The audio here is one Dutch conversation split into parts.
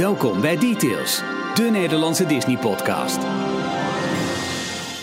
Welkom bij Details, de Nederlandse Disney-podcast.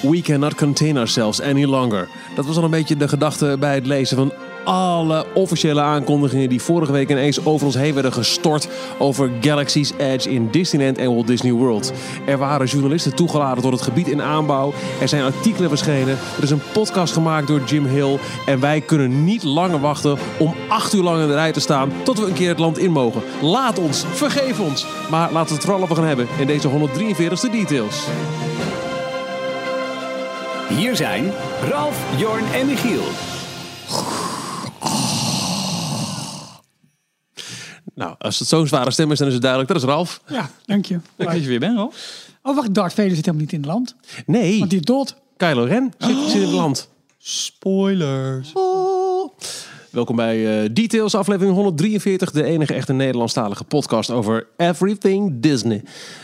We cannot contain ourselves any longer. Dat was al een beetje de gedachte bij het lezen van alle officiële aankondigingen die vorige week ineens over ons heen werden gestort over Galaxy's Edge in Disneyland en Walt Disney World. Er waren journalisten toegeladen tot het gebied in aanbouw. Er zijn artikelen verschenen. Er is een podcast gemaakt door Jim Hill. En wij kunnen niet langer wachten om acht uur lang in de rij te staan tot we een keer het land in mogen. Laat ons, vergeef ons. Maar laten we het vooral over gaan hebben in deze 143ste Details. Hier zijn Ralf, Jorn en Michiel. Nou, als het zo'n zware stem is, dan is het duidelijk. Dat is Ralf. Ja, dank je. Leuk dat je weer bent, hoor. Oh, wacht, Darth Vader zit helemaal niet in het land. Nee, Want die is dood. Kylo Ren zit, zit in het land. Spoilers. Oh. Welkom bij eh, Details, aflevering 143, de enige echte Nederlandstalige podcast over everything Disney.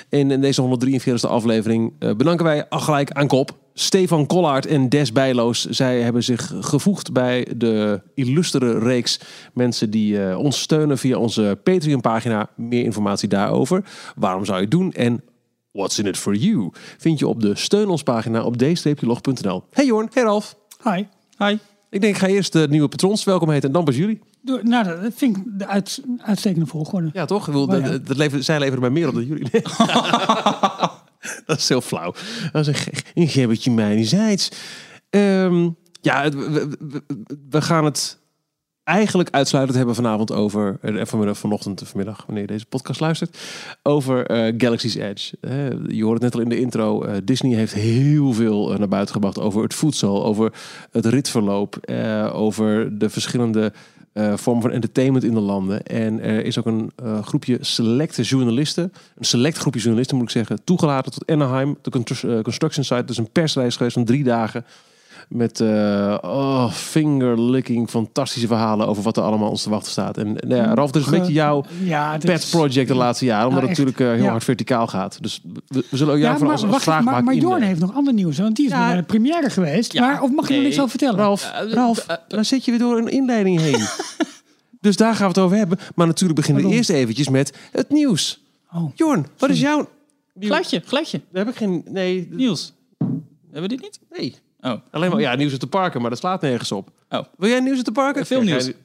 En in deze 143e aflevering eh, bedanken wij al gelijk aan kop Stefan Kollaert en Des Bijloos. Zij hebben zich gevoegd bij de illustere reeks mensen die eh, ons steunen via onze Patreon-pagina. Meer informatie daarover. Waarom zou je het doen en what's in it for you? Vind je op de steun ons pagina op d-log.nl. Hey Jorn, hey Ralf. Hi. Hi. Ik denk, ik ga eerst de nieuwe patrons welkom heten en dan pas jullie. Nou, dat vind ik de uit, uitstekende volgorde. Ja, toch? Ik Oh, ja. dat, dat leven, zij leveren mij meer op dan jullie. dat is heel flauw. Dat is een, ge- een gebbetje mijnerzijds. Ehm ja, we, gaan het eigenlijk uitsluitend hebben vanavond over... eh, vanmiddag, vanochtend, vanmiddag, wanneer je deze podcast luistert... over eh, Galaxy's Edge. Eh, je hoort het net al in de intro. eh, Disney heeft heel veel eh, naar buiten gebracht over het voedsel... over het ritverloop, eh, over de verschillende eh, vormen van entertainment in de landen. En er is ook een eh, groepje selecte journalisten, een select groepje journalisten moet ik zeggen, toegelaten tot Anaheim, de eh, construction site. Dus een persreis geweest van drie dagen. Met eh oh, finger-licking fantastische verhalen over wat er allemaal ons te wachten staat. En nou ja, Ralf, dit is een beetje jouw Ja, pet project de laatste jaren. Omdat Nou, het natuurlijk eh, heel Ja. hard verticaal gaat. Dus we, we zullen ook jou Ja, van als, vraag maar, maken maar Jorn heeft nog ander nieuws. Want die is Ja. nog naar de première geweest. Ja, maar, of mag je nog nee. niks over vertellen? Ralf, Eh, Ralf, dan zit je weer door een inleiding heen. dus daar gaan we het over hebben. Maar natuurlijk beginnen we eerst eventjes met het nieuws. Oh. Jorn, wat is jouw... Geluidje, geluidje. Daar heb ik geen... Nee, Niels. Hebben we dit niet? nee. Oh. Alleen maar, ja, nieuws uit de parken, maar dat slaat nergens op. Oh. Wil jij nieuws uit de parken? Veel Kijk, nieuws. jij-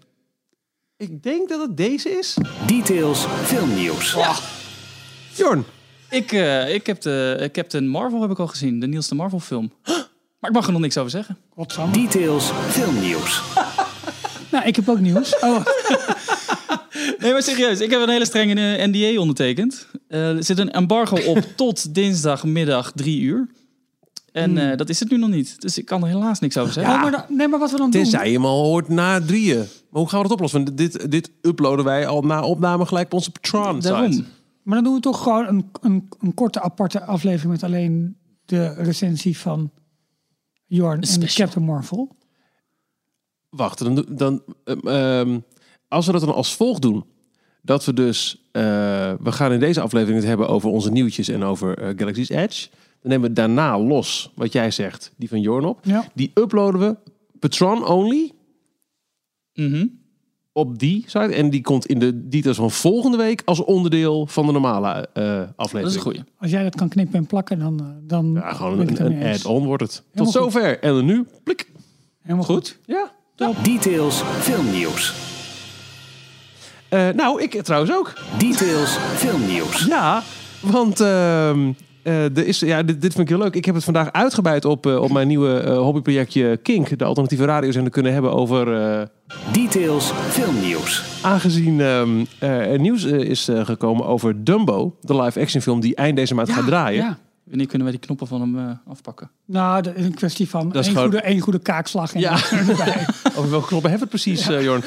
Ik denk dat het deze is. Details filmnieuws. Jorn, Ik, eh, ik heb de Captain Marvel heb ik al gezien. De nieuwste Marvel film. Maar ik mag er nog niks over zeggen. Godsamme. Details filmnieuws. Nou, ik heb ook nieuws. Oh, Nee, maar serieus. Ik heb een hele strenge eh, NDA ondertekend. Eh, er zit een embargo op tot dinsdagmiddag drie uur. En eh, dat is het nu nog niet. Dus ik kan er helaas niks over zeggen. oh, maar, dan- nee, maar wat we dan doen... tenzij je hem al hoort na drieën. Maar hoe gaan we dat oplossen? Want dit, dit uploaden wij al na opname gelijk op onze Patreon-site. Daarom. Maar dan doen we toch gewoon een, een, een korte aparte aflevering... met alleen de recensie van Jorn en special. Captain Marvel. Wacht, dan, dan, ehm, ehm, als we dat dan als volgt doen, dat we dus, eh, we gaan in deze aflevering het hebben over onze nieuwtjes en over eh, Galaxy's Edge. Dan nemen we daarna los wat jij zegt, die van Jorn op. Ja. Die uploaden we Patron only Mhm. op die site. En die komt in de details van volgende week als onderdeel van de normale eh, aflevering. Dat is goeie. Als jij dat kan knippen en plakken, dan, eh, dan Ja, gewoon ben ik het een, ermee een eens. add-on wordt het. Tot goed. zover. En dan nu, blik. Helemaal goed. Ja. Details filmnieuws. Eh, nou, ik trouwens ook. Details filmnieuws. Ja, want ehm, eh, er is, ja, dit, dit vind ik heel leuk. Ik heb het vandaag uitgebreid op, eh, op mijn nieuwe eh, hobbyprojectje Kink, de alternatieve radiozender, kunnen hebben over. eh, Details filmnieuws. aangezien ehm, eh, er nieuws eh, is eh, gekomen over Dumbo, de live-action film die eind deze maand gaat draaien. Ja. Wanneer kunnen wij die knoppen van hem eh, afpakken? Nou, dat is een kwestie van Dat is één, gewoon- goede, één goede kaakslag. En Ja. erbij. Over welke knoppen hebben we het precies, eh, Jorn?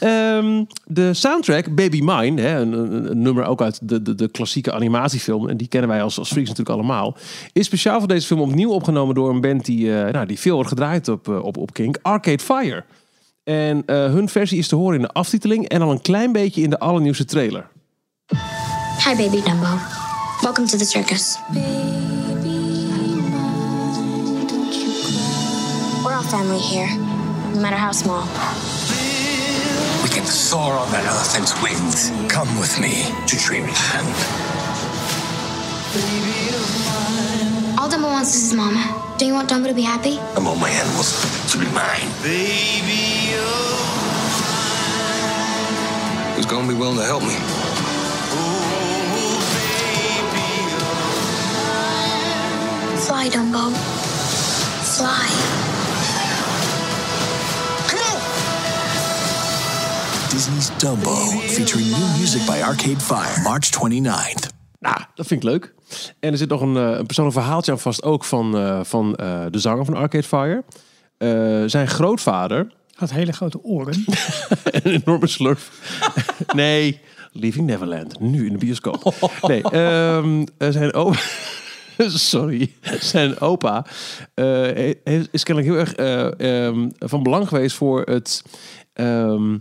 Ehm, de soundtrack, Baby Mine, hè, een, een, een nummer ook uit de, de, de klassieke animatiefilm. En die kennen wij als, als freaks natuurlijk allemaal. Is speciaal voor deze film opnieuw opgenomen door een band die, eh, nou, die veel wordt gedraaid op, op, op Kink. Arcade Fire. En eh, hun versie is te horen in de aftiteling en al een klein beetje in de allernieuwste trailer. Hi, baby Dumbo. Welcome to the circus. Family here, no matter how small. We can soar on that elephant's wings. Come with me to Dreamland. All Dumbo wants is his mama. Don't you want Dumbo to be happy? I want my animals to be mine. Who's gonna be willing to help me? Fly, Dumbo. Fly. Disney's Dumbo, featuring new music by Arcade Fire, March 29th. Nou, dat vind ik leuk. En er zit nog een, eh, een persoonlijk verhaaltje aan vast, ook van, eh, van eh, de zanger van Arcade Fire. Eh, zijn grootvader, Had hele grote oren. een enorme slurf. nee, Leaving Neverland, nu in de bioscoop. Nee, ehm, eh, zijn opa... Sorry, zijn opa eh, is kennelijk heel erg eh, ehm, van belang geweest voor het, ehm,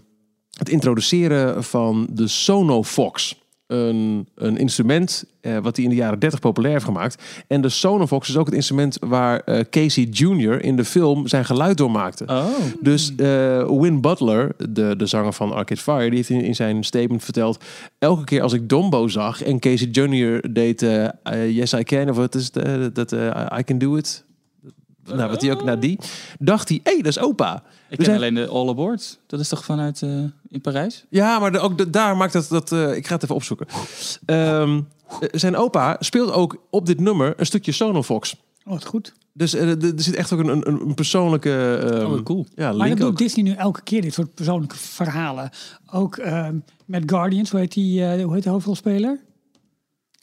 het introduceren van de Sonofox. Een, een instrument eh, wat hij in de jaren 30 populair heeft gemaakt. En de Sonofox is ook het instrument waar eh, Casey Jr. in de film zijn geluid door maakte. Oh. Dus eh, Win Butler, de, de zanger van Arcade Fire, die heeft in, in zijn statement verteld: elke keer als ik Dombo zag en Casey Jr. deed eh, eh, Yes I Can of wat is dat I Can Do It. Nou, wat hij ook naar die, dacht hij, hé, hey, dat is opa. Ik Dus ken hij- alleen de All Aboard. Dat is toch vanuit eh, in Parijs? Ja, maar de- ook de- daar maakt dat. dat eh, ik ga het even opzoeken. Ehm, eh, zijn opa speelt ook op dit nummer een stukje Sonofox. Oh, wat goed. Dus eh, er er zit echt ook een, een, een persoonlijke. ehm, Oh, cool. Ja, Maar dat ook. doet Disney nu elke keer, dit soort persoonlijke verhalen. Ook ehm, met Guardians, hoe heet, die, eh, hoe heet de hoofdrolspeler?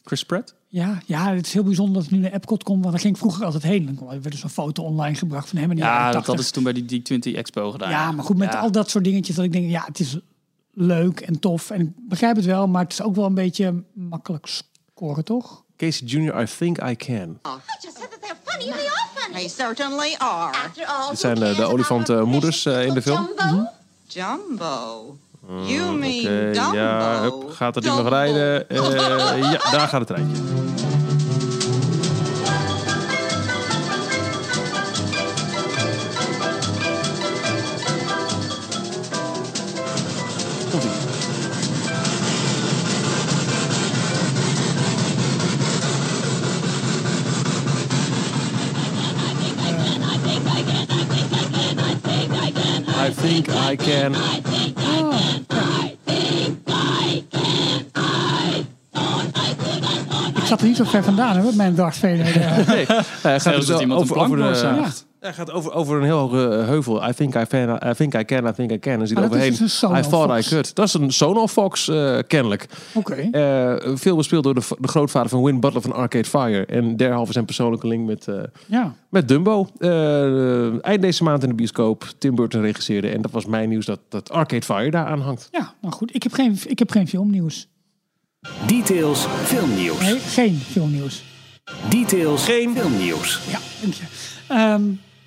Chris Pratt? Ja, ja, het is heel bijzonder dat het nu naar Epcot komt, want daar ging ik vroeger altijd heen. Dan kwam- er werd dus een foto online gebracht van hem de Ja, dat 80. hadden ze toen bij die D20 Expo gedaan. Ja, maar goed, met Ja. al dat soort dingetjes dat ik denk, ja, het is leuk en tof. En ik begrijp het wel, maar het is ook wel een beetje makkelijk scoren, toch? Casey Jr., I think I can. I just said that they're funny. They are funny. They certainly are. After all, Dit zijn eh, de olifantenmoeders eh, in de film. Jumbo? Jumbo. You mean Dumbo. ja, hup, gaat dat ding nog rijden? Eh, ja, daar gaat het. Komt-ie. I think I can. Ik zat er niet zo ver vandaan, hè, met mijn Darth Vader. eh. Nee, hij gaat Zelfs dus iemand over, de, doorzaagt. hij gaat over, over een heel hoge eh, heuvel. I think I, can, I think I can, I think I can. En zit Maar dat is overheen. dus een I thought I could. Dat is een Sonofox, eh kennelijk. Oké. Eh, veel bespeeld door de, de grootvader van Win Butler van Arcade Fire. En derhalve zijn persoonlijke link met, eh, Ja. met Dumbo. Eh, eind deze maand in de bioscoop. Tim Burton regisseerde. En dat was mijn nieuws dat, dat Arcade Fire daar aan hangt. ja, nou goed. Ik heb geen, ik heb geen filmnieuws. Details filmnieuws. Nee, geen filmnieuws. Details Geen- filmnieuws. Ja, dank je. Ehm,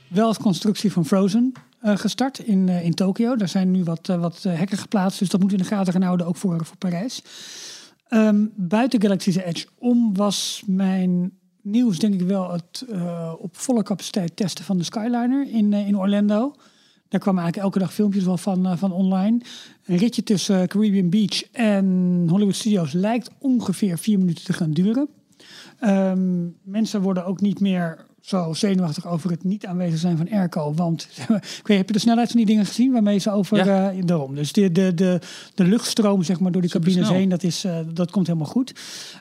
wel is constructie van Frozen eh, gestart in, eh, in Tokio. Daar zijn nu wat, eh, wat hekken geplaatst, dus dat moet in de gaten gaan houden, ook voor, voor Parijs. Ehm, buiten Galaxy's Edge om was mijn nieuws denk ik wel het eh, op volle capaciteit testen van de Skyliner in, in Orlando. Daar kwamen eigenlijk elke dag filmpjes wel van, eh, van online. Een ritje tussen eh, Caribbean Beach en Hollywood Studios lijkt ongeveer vier minuten te gaan duren. Ehm, mensen worden ook niet meer zo zenuwachtig over het niet aanwezig zijn van airco. Want ik weet, heb je de snelheid van die dingen gezien waarmee ze over Ja. eh, daarom. Dus de, de, de, de luchtstroom zeg maar, door die cabines heen, dat, is, dat komt helemaal goed.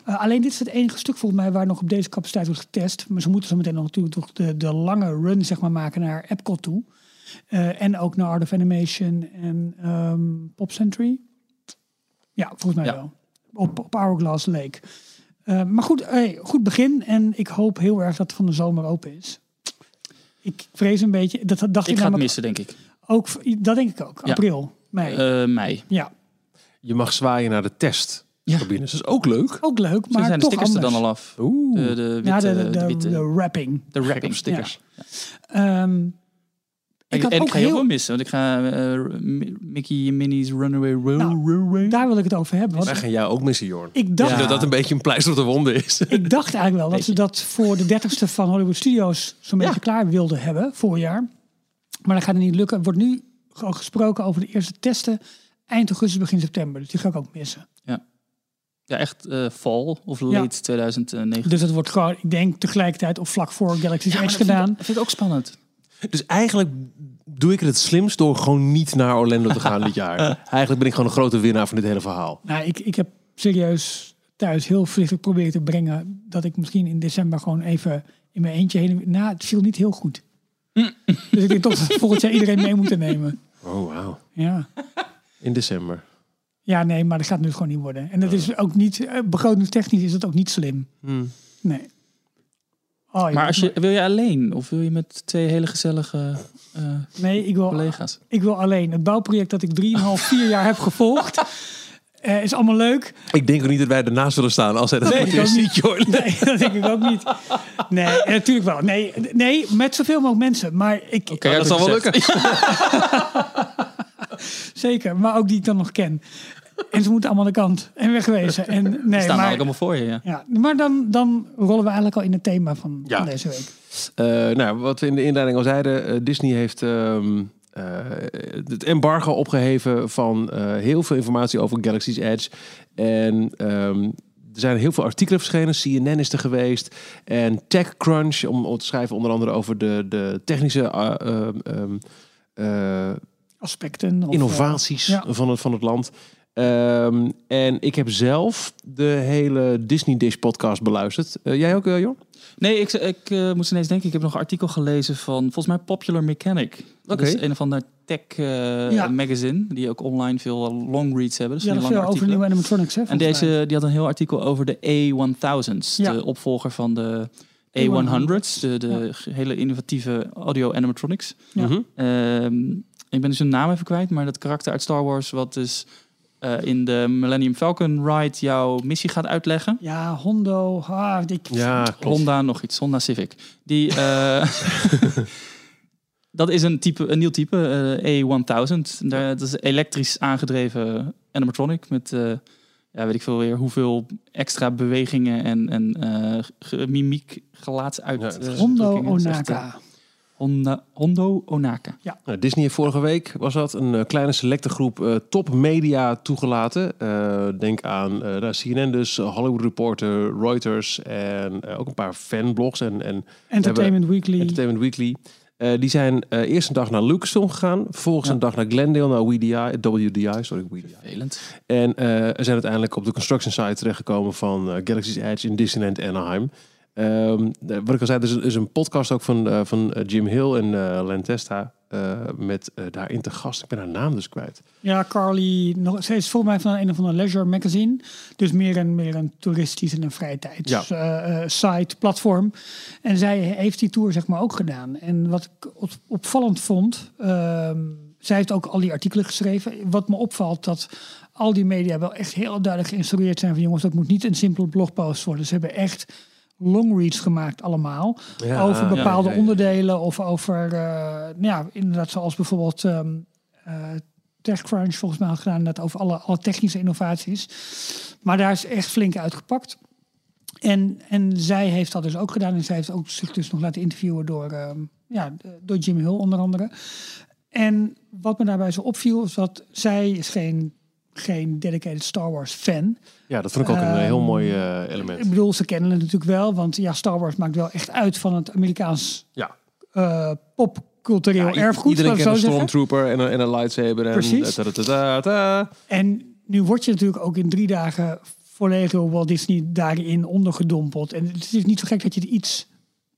Alleen dit is het enige stuk volgens mij waar nog op deze capaciteit wordt getest. Maar ze moeten zo meteen nog natuurlijk toch de, de lange run zeg maar, maken naar Epcot toe. Eh, en ook naar Art of Animation en ehm Pop Century. Ja, volgens mij Ja. wel. Op, op Hourglass Lake. Eh, maar goed, hey, goed begin. En ik hoop heel erg dat het van de zomer open is. Ik vrees een beetje. Dat dacht ik, Ik ga het missen, denk ik. ook. Dat denk ik ook. Ja. April, mei. Eh mei. ja, Je mag zwaaien naar de test. Ja. Cabines. Dat is ook leuk. ook leuk. Maar Maar zijn de stickers er dan al af? Oeh. De, de witte, ja, de, de, de, de, witte, de wrapping. de wrapping stickers. Ehm, Ik, en ook ik ga heel veel missen, want ik ga eh, Mickey en Minnie's Runaway Ro- Nou, Railway. Daar wil ik het over hebben. Wij gaan jou ook missen, Jorn. ik dacht, dat dat een beetje een pleister op de wonden is. ik dacht eigenlijk wel dat ze dat voor de 30ste van Hollywood Studios zo'n beetje Ja. klaar wilden hebben, voorjaar. Maar dat gaat er niet lukken. Er wordt nu gesproken over de eerste testen eind augustus, begin september. Dus die ga ik ook missen. Ja, echt eh, fall of Ja. late 2009. Dus het wordt gewoon, ik denk tegelijkertijd of vlak voor Galaxy's Ja, Edge dat vind ik- gedaan. Dat vind ik ook spannend. Dus eigenlijk doe ik het het slimst door gewoon niet naar Orlando te gaan dit jaar. Eigenlijk ben ik gewoon een grote winnaar van dit hele verhaal. Nou, ik, ik heb serieus thuis heel vliegelijk proberen te brengen dat ik misschien in december gewoon even in mijn eentje heen. Nou, het viel niet heel goed. dus ik denk toch dat volgend jaar iedereen mee moeten nemen. Oh, wauw. Ja. In december. ja, nee, maar dat gaat nu gewoon niet worden. En dat is ook niet, eh, begrotingstechnisch is dat ook niet slim. Hmm. Nee. Oh, Maar als je, wil je alleen of wil je met twee hele gezellige eh, nee, ik wil, collega's? ik wil alleen. Het bouwproject dat ik 3,5, 4 jaar heb gevolgd, eh, is allemaal leuk. Ik denk ook niet dat wij ernaast zullen staan als hij dat Nee, ziet, joh. Nee, dat denk ik ook niet. Nee, eh, natuurlijk wel. Nee, nee, met zoveel mogelijk mensen. Maar ik, Oké, Ja, dat zal wel lukken. Zeker, maar ook die ik dan nog ken. En ze moeten allemaal aan de kant en wegwezen. En, nee, Staan maar allemaal voor je, ja. ja, maar dan, dan rollen we eigenlijk al in het thema van, Ja. van deze week. Eh, nou, wat we in de inleiding al zeiden, eh, Disney heeft ehm, eh, het embargo opgeheven van eh, heel veel informatie over Galaxy's Edge. En ehm, er zijn heel veel artikelen verschenen. CNN is er geweest. En TechCrunch, om, om te schrijven onder andere over de, de technische eh, ehm, ehm, eh, Aspecten. Of, innovaties ja. van, het, van het land. Ehm, en ik heb zelf de hele Disney Dish podcast beluisterd. Eh, jij ook, eh, Jon? Nee, ik, ik eh, moest ineens denken, ik heb nog een artikel gelezen van volgens mij Popular Mechanic. Dat is een of ander tech Ja. magazine, die ook online veel long reads hebben. Dus ja, veel over nieuwe animatronics. Hè, En mij. deze die had een heel artikel over de A1000's, Ja. de opvolger van de A100's, A100's, de, de hele innovatieve audio animatronics. Ja. Mhm. Ehm, ik ben dus hun naam even kwijt, maar dat karakter uit Star Wars wat dus eh, in de Millennium Falcon ride jouw missie gaat uitleggen. Ja, Hondo. Ah, ik, Ja, klopt. Honda nog iets, Honda Civic. Die, eh, dat is een, type, een nieuw type, eh, A1000. Daar, dat is elektrisch aangedreven animatronic met, eh, ja, weet ik veel weer, hoeveel extra bewegingen en, en eh, mimiek, gelaatsuit. Ja, eh, Hondo eh, Onaka. Honda, Hondo Onaka. Nou, Disney heeft vorige week was dat een eh, kleine selecte groep eh, top media toegelaten. Eh, denk aan eh, nou, CNN dus, eh, Hollywood Reporter, Reuters en eh, ook een paar fanblogs en, en Entertainment Weekly. Entertainment Weekly. Eh, die zijn eh, eerst een dag naar Lucasfilm gegaan, vervolgens Ja. een dag naar Glendale, naar WDI, WDI, sorry, WDI. Vervelend. En eh, zijn uiteindelijk op de construction site terechtgekomen van eh, Galaxy's Edge in Disneyland Anaheim. Eh, wat ik al zei, er is een, is een podcast ook van, eh, van eh, Jim Hill en Len Testa eh, met eh, daarin te gast. Ik ben haar naam dus kwijt. Ja, Carly, nog, ze is volgens mij van een of andere leisure magazine. Dus meer een, meer een toeristisch en een vrije tijd Ja. eh, eh, site, platform. En zij heeft die tour zeg maar ook gedaan. En wat ik op- opvallend vond, ehm, zij heeft ook al die artikelen geschreven. Wat me opvalt, dat al die media wel echt heel duidelijk geïnstrueerd zijn van jongens, dat moet niet een simpele blogpost worden. Ze hebben echt longreads gemaakt allemaal. Ja, over bepaalde ja, ja, ja. onderdelen of over, nou ja, inderdaad zoals bijvoorbeeld ehm, eh, TechCrunch volgens mij had gedaan, net over alle, alle technische innovaties. Maar daar is echt flink uitgepakt. En, en zij heeft dat dus ook gedaan. En zij heeft ook zich dus nog laten interviewen door, ehm, ja, door Jim Hill onder andere. En wat me daarbij zo opviel, is dat zij is geen, geen dedicated Star Wars fan. Ja, dat vond ik ook een eh, heel Ehm, mooi eh, element. Ik bedoel, ze kennen het natuurlijk wel, want ja, Star Wars maakt wel echt uit van het Amerikaans Ja. eh, popcultureel Ja, erfgoed. Iedereen kent een stormtrooper en een, en een lightsaber. En Precies. ta- ta- ta- ta- ta. En nu word je natuurlijk ook in drie dagen volledig door Walt Disney daarin ondergedompeld. En het is niet zo gek dat je er iets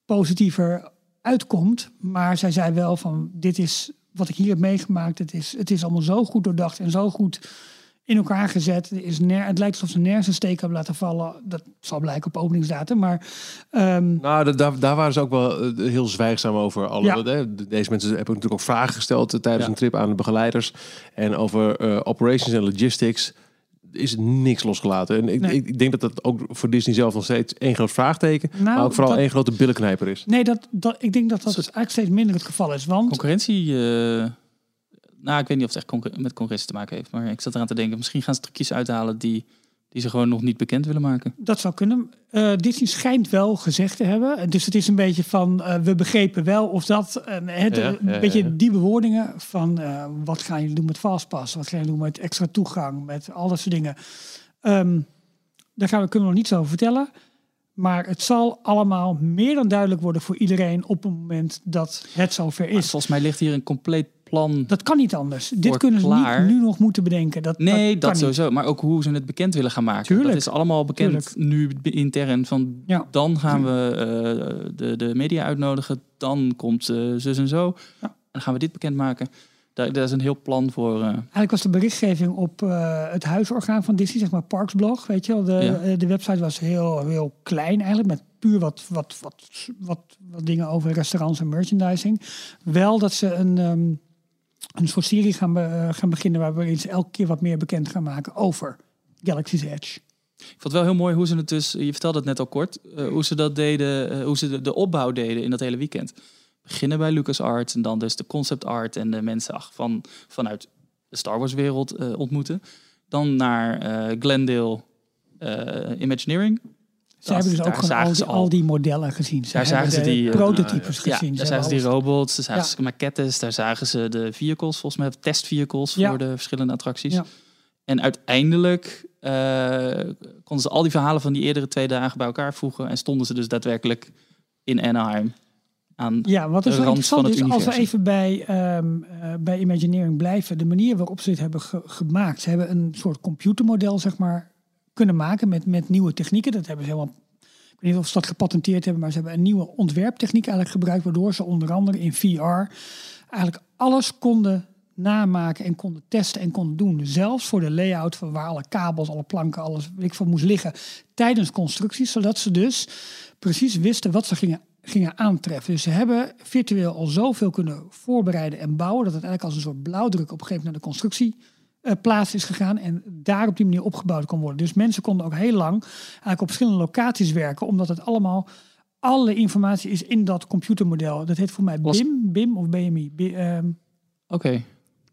positiever uitkomt. Maar zij zei wel van, dit is wat ik hier heb meegemaakt. Het is, het is allemaal zo goed doordacht en zo goed in elkaar gezet. Is ner het lijkt alsof ze nergens een steek hebben laten vallen. Dat zal blijken op openingsdatum. Maar ehm, Nou, da- daar, daar waren ze ook wel eh, heel zwijgzaam over. Alle, Ja. hè, Deze mensen hebben natuurlijk ook vragen gesteld eh, tijdens Ja. een trip aan de begeleiders. En over eh, operations en logistics is niks losgelaten. En ik, Nee. ik, denk dat dat ook voor Disney zelf nog steeds één groot vraagteken, Nou, maar ook vooral dat- één grote billenknijper is. nee, dat, dat, ik denk dat dat eigenlijk steeds minder het geval is. Want Concurrentie, eh, nou ik weet niet of het echt met concurrentie te maken heeft. Maar ik zat eraan te denken, misschien gaan ze trucjes uithalen die Die ze gewoon nog niet bekend willen maken. Dat zou kunnen. Eh, Disney schijnt wel gezegd te hebben. Dus het is een beetje van, eh, we begrepen wel of dat. eh, het, Ja, een ja, beetje ja. die bewoordingen van eh, wat gaan jullie doen met Fastpass? Wat gaan jullie doen met extra toegang? Met al dat soort dingen. Ehm, daar gaan we, kunnen we nog niets over vertellen. Maar het zal allemaal meer dan duidelijk worden voor iedereen op het moment dat het zover Maar is. volgens mij ligt hier een compleet plan. Dat kan niet anders. Dit kunnen ze klaar. niet nu nog moeten bedenken. Dat, nee, dat, dat, kan niet. sowieso. Maar ook hoe ze het bekend willen gaan maken. Tuurlijk. Dat is allemaal bekend nu intern. Van Ja. dan gaan we eh, de, de media uitnodigen. Dan komt eh, zus en zo. Ja. En dan gaan we dit bekendmaken. Daar, daar is een heel plan voor. eh, Eigenlijk was de berichtgeving op het huisorgaan van Disney, zeg maar Parks Blog, weet je wel. De, Ja. de website was heel, heel klein eigenlijk, met puur wat, wat, wat, wat, wat dingen over restaurants en merchandising. Wel dat ze een, ehm, een soort serie gaan, be- eh, gaan beginnen waarin ze elke keer wat meer bekend gaan maken over Galaxy's Edge. Ik vond het wel heel mooi hoe ze het dus, je vertelde het net al kort, eh, hoe ze dat deden, eh, hoe ze de, opbouw deden in dat hele weekend. Beginnen bij LucasArts en dan dus de concept art en de mensen van, vanuit de Star Wars wereld ontmoeten. Dan naar Glendale Imagineering. Ze hebben dus ook gewoon al die, al die modellen gezien. Ze Daar zagen hebben ze die eh, prototypes gezien. daar Ze zagen ze die robots, daar zagen Ja. ze de maquettes, daar zagen ze de vehicles, volgens mij testvehicles Ja. voor de verschillende attracties. En uiteindelijk eh, konden ze al die verhalen van die eerdere twee dagen bij elkaar voegen en stonden ze dus daadwerkelijk in Anaheim aan Ja, wat is de wel rand van het is, als we universum. even bij, ehm, eh, bij Imagineering blijven, de manier waarop ze dit hebben ge- gemaakt. Ze hebben een soort computermodel, zeg maar, kunnen maken met, met nieuwe technieken. Dat hebben ze helemaal, ik weet niet of ze dat gepatenteerd hebben, maar ze hebben een nieuwe ontwerptechniek eigenlijk gebruikt, waardoor ze onder andere in VR eigenlijk alles konden namaken en konden testen en konden doen. Zelfs voor de layout van waar alle kabels, alle planken, alles weet ik van moest liggen tijdens constructies, zodat ze dus precies wisten wat ze gingen, gingen aantreffen. Dus ze hebben virtueel al zoveel kunnen voorbereiden en bouwen dat het eigenlijk als een soort blauwdruk op een gegeven moment naar de constructie eh, plaats is gegaan en daar op die manier opgebouwd kon worden. Dus mensen konden ook heel lang eigenlijk op verschillende locaties werken, omdat het allemaal alle informatie is in dat computermodel. Dat heet voor mij Was- BIM, BIM of BMI. Ehm, Oké,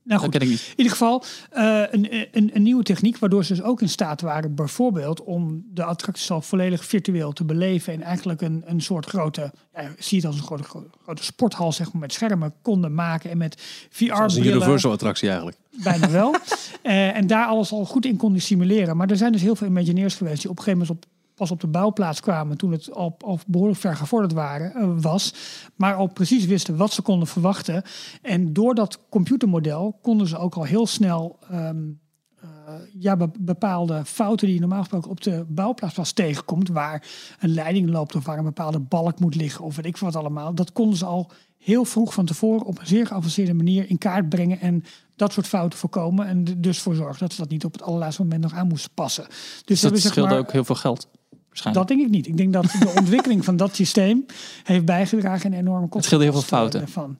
nou goed, ken ik niet. in ieder geval eh, een, een, een nieuwe techniek waardoor ze dus ook in staat waren bijvoorbeeld om de attracties al volledig virtueel te beleven en eigenlijk een, een soort grote, ja, zie het als een grote, grote, grote sporthal zeg maar met schermen konden maken en met Dat is een VR-brillen Universal attractie eigenlijk. Bijna wel. Eh, en daar alles al goed in konden simuleren. Maar er zijn dus heel veel Imagineers geweest die op een gegeven moment op, pas op de bouwplaats kwamen toen het al, al behoorlijk ver gevorderd waren, eh, was. Maar al precies wisten wat ze konden verwachten. En door dat computermodel konden ze ook al heel snel ehm, eh, ja, be- bepaalde fouten die je normaal gesproken op de bouwplaats pas tegenkomt, waar een leiding loopt of waar een bepaalde balk moet liggen of weet ik wat allemaal. Dat konden ze al heel vroeg van tevoren op een zeer geavanceerde manier in kaart brengen en dat soort fouten voorkomen. En dus voor zorgen dat ze dat niet op het allerlaatste moment nog aan moesten passen. Dus, dat hebben, zeg scheelde maar, ook heel veel geld. Waarschijnlijk. dat denk ik niet. Ik denk dat de ontwikkeling van dat systeem heeft bijgedragen aan een enorme kosten. scheelde heel veel fouten. Van.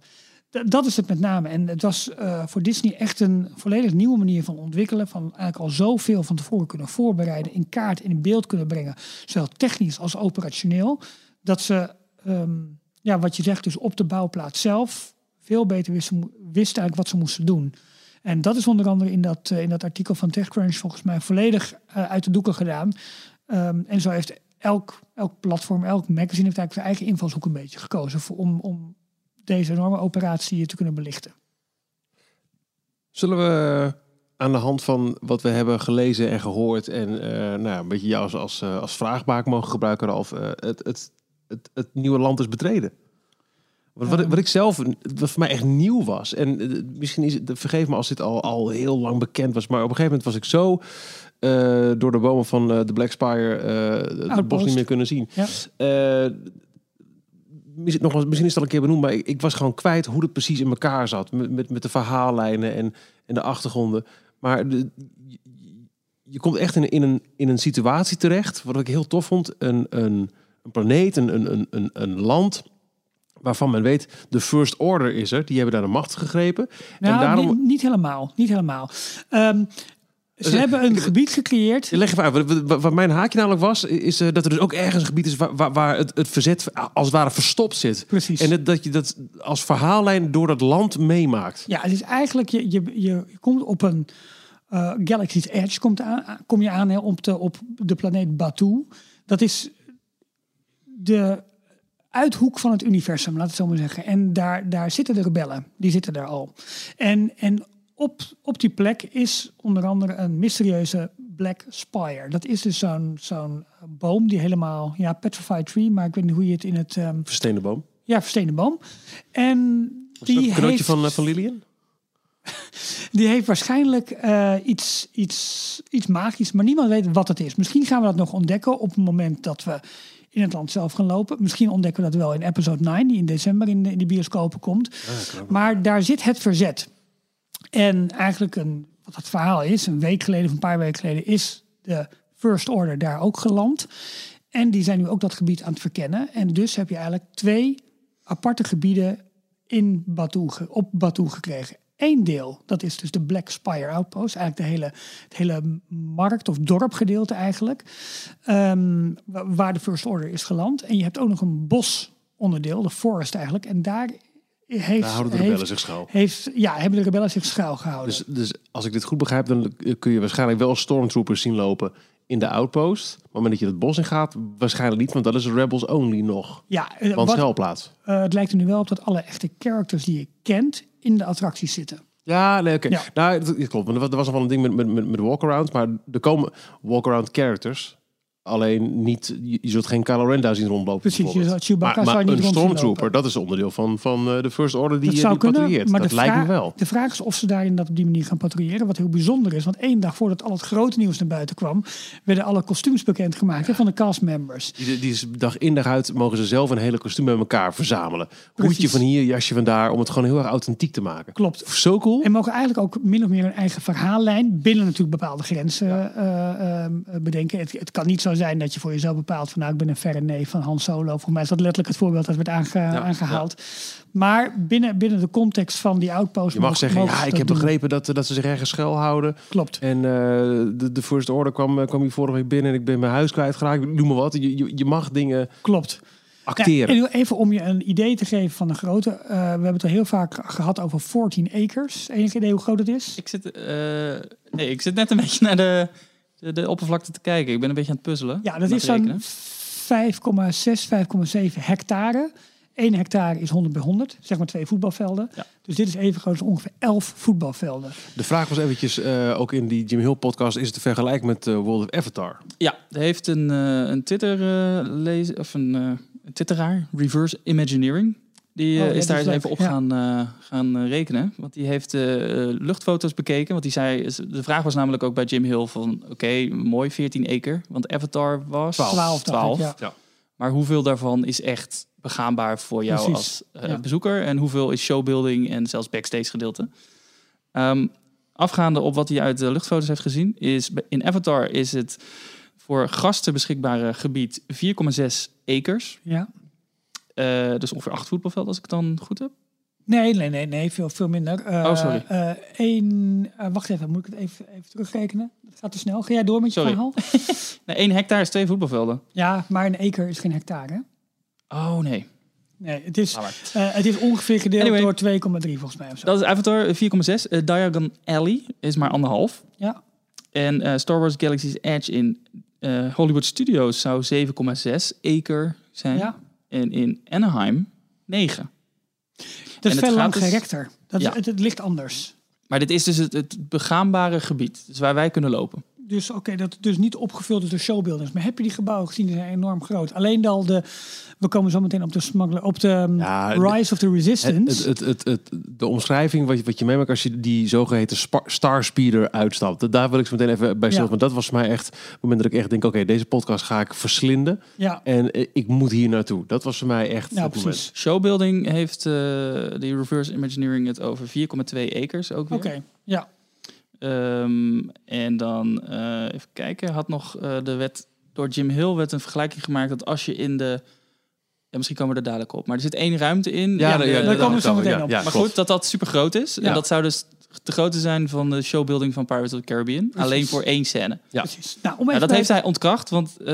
Dat is het met name. En het was eh, voor Disney echt een volledig nieuwe manier van ontwikkelen. Van eigenlijk al zoveel van tevoren kunnen voorbereiden, in kaart en in beeld kunnen brengen. Zowel technisch als operationeel. Dat ze, ehm, ja, wat je zegt, dus op de bouwplaats zelf veel beter wisten, wisten eigenlijk wat ze moesten doen. En dat is onder andere in dat, eh, in dat artikel van TechCrunch volgens mij volledig eh, uit de doeken gedaan. Ehm, en zo heeft elk, elk platform, elk magazine heeft eigenlijk zijn eigen invalshoek een beetje gekozen voor, om, om deze enorme operatie te kunnen belichten. Zullen we aan de hand van wat we hebben gelezen en gehoord en eh, nou, een beetje jou als, als, als vraagbaak mogen gebruiken, eh, het, het, het, het nieuwe land is betreden? Wat, wat, ik- wat ik zelf, wat voor mij echt nieuw was, en eh, misschien is het, vergeef me als dit al, al heel lang bekend was, maar op een gegeven moment was ik zo eh, door de bomen van eh, de Black Spire het bos niet meer kunnen zien. Ja. Misschien, nogmaals, misschien is het al een keer benoemd, maar ik, ik was gewoon kwijt hoe het precies in elkaar zat. Met, met, met de verhaallijnen en, en de achtergronden. Maar de, je, je komt echt in, in, een, in een situatie terecht, wat ik heel tof vond. Een, een, een planeet, een, een, een- een, land waarvan men weet, de First Order is er. Die hebben daar de macht gegrepen. Nou, en daarom... niet, niet helemaal. Niet helemaal. Ehm, ze Dus, hebben een gebied gecreëerd. Leg even uit. Wat, wat- mijn haakje namelijk was, is eh, dat er dus ook ergens een gebied is waar, waar, waar het, het verzet als het ware verstopt zit. Precies. En dat, dat je dat als verhaallijn door dat land meemaakt. Ja, het is eigenlijk, je, je, je, komt op een, eh, Galaxy's Edge komt aan, kom je aan hè, op, de, op de planeet Batu. Dat is de uithoek van het universum, laat het zo maar zeggen. En daar, daar zitten de rebellen, die zitten daar al. En, en op, op die plek is onder andere een mysterieuze Black Spire. Dat is dus zo'n zo'n boom die helemaal, ja, petrified tree, maar ik weet niet hoe je het in het, ehm, Versteende boom. ja, verstenen boom. En die een heeft, van, eh, van Lilian? die heeft waarschijnlijk eh, iets, iets, iets magisch, maar niemand weet wat het is. Misschien gaan we dat nog ontdekken op het moment dat we in het land zelf gaan lopen. Misschien ontdekken we dat wel in episode 9, die in december in de, in de bioscopen komt. maar daar zit het verzet. En eigenlijk een, wat het verhaal is, een week geleden of een paar weken geleden, is de First Order daar ook geland. En die zijn nu ook dat gebied aan het verkennen. En dus heb je eigenlijk twee aparte gebieden in Batu, ge- op Batu gekregen. Eén deel, dat is dus de Black Spire Outpost. Eigenlijk de hele, het hele markt- of dorpgedeelte eigenlijk. ehm, wa- waar de First Order is geland. En je hebt ook nog een bosonderdeel, de forest eigenlijk. En daar heeft... Daar houden de rebellen heeft- zich schuil. Heeft, ja, hebben de rebellen zich schuil gehouden. Dus, dus als ik dit goed begrijp, dan kun je waarschijnlijk wel stormtroopers zien lopen in de outpost. Maar op het moment dat je het bos in gaat, waarschijnlijk niet, want dat is Rebels Only nog. ja, eh, Want wat, schuilplaats. eh, het lijkt er nu wel op dat alle echte characters die je kent in de attracties zitten. Ja, nee, oké. Ja. Nou, dat, dat klopt. Want er was- nog wel een ding met, met, met, met walkaround, maar er komen walkaround characters. Alleen niet, je, zult geen Kylo Ren daar zien rondlopen. Precies, je Chewbacca maar, zou je maar niet een stormtrooper, dat is onderdeel van, van eh, de First Order die, Dat zou die kunnen, patrouilleert. maar dat de, lijkt me wel. de vraag is of ze daarin dat op die manier gaan patrouilleren. Wat heel bijzonder is, want één dag voordat al het grote nieuws naar buiten kwam, werden alle kostuums bekendgemaakt hè, van de castmembers. Die, die is dag in dag uit mogen ze zelf een hele kostuum bij elkaar verzamelen. Hoedje Precies. van hier, jasje van daar, om het gewoon heel erg authentiek te maken. Klopt. Zo cool. En mogen eigenlijk ook min of meer een eigen verhaallijn binnen natuurlijk bepaalde grenzen eh, eh, bedenken. Het, het kan niet zo zijn dat je voor jezelf bepaalt van nou ik ben een verre neef van Han Solo. Volgens mij is dat letterlijk het voorbeeld dat werd aange- aangehaald. Maar binnen, binnen de context van die outpost. Je mag mogen- zeggen, mogen ja, ik heb doen. begrepen dat, dat ze zich ergens schuil houden. Klopt. En eh, de, de First Order kwam, eh, kwam hier vorige week binnen en ik ben mijn huis kwijtgeraakt. Noem maar wat. Je, je, je mag dingen Klopt. acteren. Ja, even om je een idee te geven van de grootte. eh, we hebben het al heel vaak gehad over 14 acres. Enig idee hoe groot het is? Ik zit, eh, nee, ik zit net een beetje naar de, de, de oppervlakte te kijken. Ik ben een beetje aan het puzzelen. Ja, dat is zo'n 5,6, 5,7 hectare. 1 hectare is 100 bij 100, zeg maar twee voetbalvelden. Ja. Dus dit is even groot als ongeveer 11 voetbalvelden. De vraag was eventjes, eh, ook in die Jim Hill podcast, is het te vergelijken met eh, World of Avatar? Ja, er heeft een, eh, een Twitter eh lezer of een, een twitteraar, Reverse Imagineering. Die eh, Oh, ja, is daar eens even op ja. gaan, eh, gaan eh, rekenen. Want die heeft eh, eh, luchtfoto's bekeken. Want die zei, de vraag was namelijk ook bij Jim Hill van... Oké, mooi, 14 acre. Want Avatar was 12, dacht ik, 12. ja. Ja. Maar hoeveel daarvan is echt begaanbaar voor jou Precies, als eh, ja. bezoeker? En hoeveel is showbuilding en zelfs backstage gedeelte? Ehm, afgaande op wat hij uit de luchtfoto's heeft gezien... is in Avatar is het voor gasten beschikbare gebied 4,6 acres. Ja. Eh, dus ongeveer acht voetbalvelden, als ik het dan goed heb. Nee, nee, nee, nee, veel, veel minder. Eh, Oh, sorry. eh, één, wacht even, moet ik het even, even terugrekenen? Dat gaat te snel. Ga jij door met je Sorry. verhaal? Nee, één hectare is twee voetbalvelden. Ja, maar een acre is geen hectare. hè? Oh nee. Nee, het is, het is ongeveer gedeeld Anyway. door 2,3 volgens mij. Of zo. Dat is Avatar eh, 4,6. Eh, Diagon Alley is maar anderhalf. Ja. En Star Wars Galaxy's Edge in Hollywood Studios zou 7,6 acre zijn. Ja. En in Anaheim 9. Dat en is veel gaat lang dus- gerekter. Dat is, Ja. het, het ligt anders. Maar dit is dus het, het begaanbare gebied. Dus waar wij kunnen lopen. Dus oké, dat het dus niet opgevuld is door showbuilders. Maar heb je die gebouwen gezien? Die zijn enorm groot. Alleen al de, we komen zo meteen op de smuggler, op de um, Ja, Rise of the Resistance. Het, het, het, het, de omschrijving wat je, wat je meemaakt als je die zogeheten Star Speeder uitstapt. Daar wil ik zo meteen even bij stil. Ja. Want dat was voor mij echt het moment dat ik echt denk, oké, deze podcast ga ik verslinden. ja, En eh, ik moet hier naartoe. Dat was voor mij echt ja, het precies. Showbuilding heeft uh, die reverse imagineering het over 4,2 acres ook weer. Oké, ja. Um, en dan uh, even kijken, had nog uh, de wet door Jim Hill werd een vergelijking gemaakt dat als je in de ja, misschien komen we er dadelijk op, maar er zit één ruimte in. Ja, ja, de, ja, daar komen we zo meteen ja, op. ja, maar klopt. goed, dat dat super groot is. Ja. En dat zou dus de grootte zijn van de showbuilding van Pirates of the Caribbean. Precies. Alleen voor één scène. Ja. Precies. Nou, om Nou, dat bij- heeft hij ontkracht, want uh,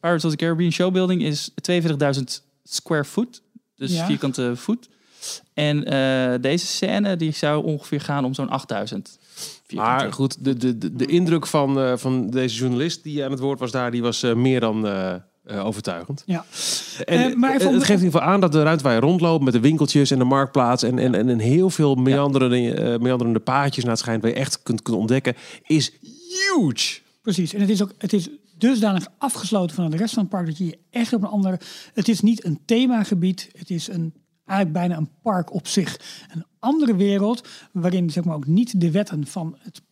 Pirates of the Caribbean showbuilding is 42.000 square foot. Dus Ja. vierkante voet. En uh, deze scène die zou ongeveer gaan om zo'n 8000. Maar goed, de, de, de, de indruk van, eh, van deze journalist die aan het woord was daar, die was eh, meer dan eh, overtuigend. Ja. En maar het, even om- het geeft in ieder geval aan dat de ruimte waar je rondloopt met de winkeltjes en de marktplaats en, en, en, heel veel meanderende, meanderende paadjes naar het schijnt waar je echt kunt, kunt ontdekken, is huge. Precies. En het is ook het is dusdanig afgesloten van de rest van het park dat je je echt op een andere. Het is niet een themagebied. Het is een eigenlijk bijna een park op zich. Een andere wereld waarin zeg maar ook niet de wetten van het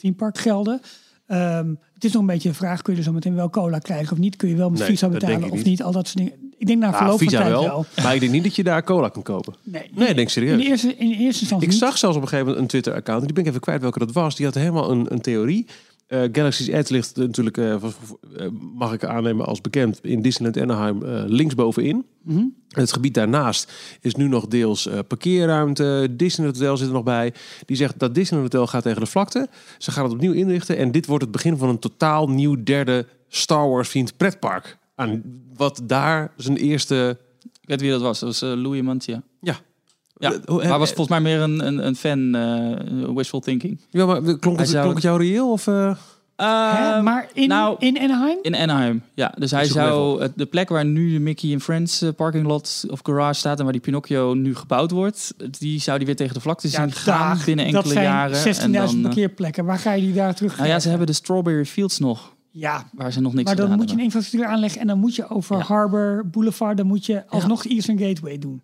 themepark gelden. Ehm, het is nog een beetje een vraag: kun je zo meteen wel cola krijgen of niet? Kun je wel met Nee, visa betalen of niet. niet? Al dat soort dingen. Ik denk na Nou, verloop van tijd wel, wel. maar ik denk niet dat je daar cola kan kopen. Nee, Nee, ik denk In serieus. de eerste, in de eerste instantie Ik niet. zag zelfs op een gegeven moment een Twitter-account. Die ben ik even kwijt welke dat was. Die had helemaal een, een theorie. Eh, Galaxy's Edge ligt natuurlijk, eh, eh, mag ik aannemen als bekend, in Disneyland Anaheim linksbovenin. Mhm. Het gebied daarnaast is nu nog deels parkeerruimte. Disneyland Hotel zit er nog bij. Die zegt dat Disneyland Hotel gaat tegen de vlakte. Ze gaan het opnieuw inrichten. En dit wordt het begin van een totaal nieuw derde Star Wars vriend pretpark. Aan wat daar zijn eerste... Ik weet wie dat was. Dat was Louis Mantia. Ja. Ja, Eh, hoe- maar was volgens mij meer een, een, een fan, eh, wishful thinking. Ja, maar klonk het, zou- klonk het jou reëel? Of, eh? Hè? Ehm, maar in, nou, in Anaheim? In Anaheim, ja. Dus hij zou de plek waar nu de Mickey and Friends eh, parking lot of garage staat en waar die Pinocchio nu gebouwd wordt, die zou die weer tegen de vlakte zien gaan dag, binnen enkele dat zijn jaren. 16.000 En dan, eh, parkeerplekken. Waar ga je die daar terug? nou ja, ze hebben de Strawberry Fields nog, Ja, waar ze nog niks maar dan moet je een infrastructuur aanleggen en dan moet je over Ja. Harbor Boulevard, dan moet je alsnog de Eastern Gateway doen.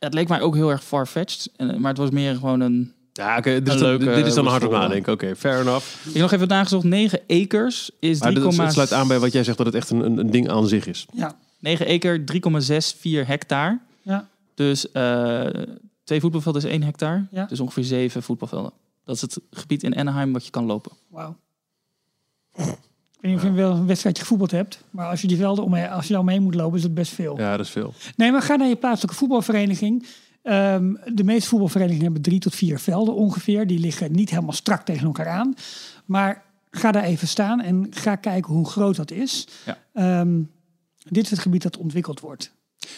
Het leek mij ook heel erg far-fetched, en- maar het was meer gewoon een... Ja, oké. dit, is Een dan- leuke, dit is dan hard op wishful, nadenken. Oké, fair enough. Ik heb nog even nagezocht, 9 acres is 3,6... Maar dat sluit aan bij wat jij zegt dat het echt een, een, een ding aan zich is. Ja, 9 acre, 3,64 hectare. ja. Dus eh, twee voetbalvelden is 1 hectare. Ja. Dus ongeveer 7 voetbalvelden. Dat is het gebied in Anaheim wat je kan lopen. Wauw. Ik weet niet of je wel een wedstrijdje gevoetbald hebt, maar als je die velden omheen, als je daar omheen moet lopen, is het best veel. Ja, dat is veel. Nee, maar ga naar je plaatselijke voetbalvereniging. Ehm, de meeste voetbalverenigingen hebben drie tot vier velden ongeveer. Die liggen niet helemaal strak tegen elkaar aan. Maar ga daar even staan en ga kijken hoe groot dat is. Ja. Ehm, dit is het gebied dat ontwikkeld wordt.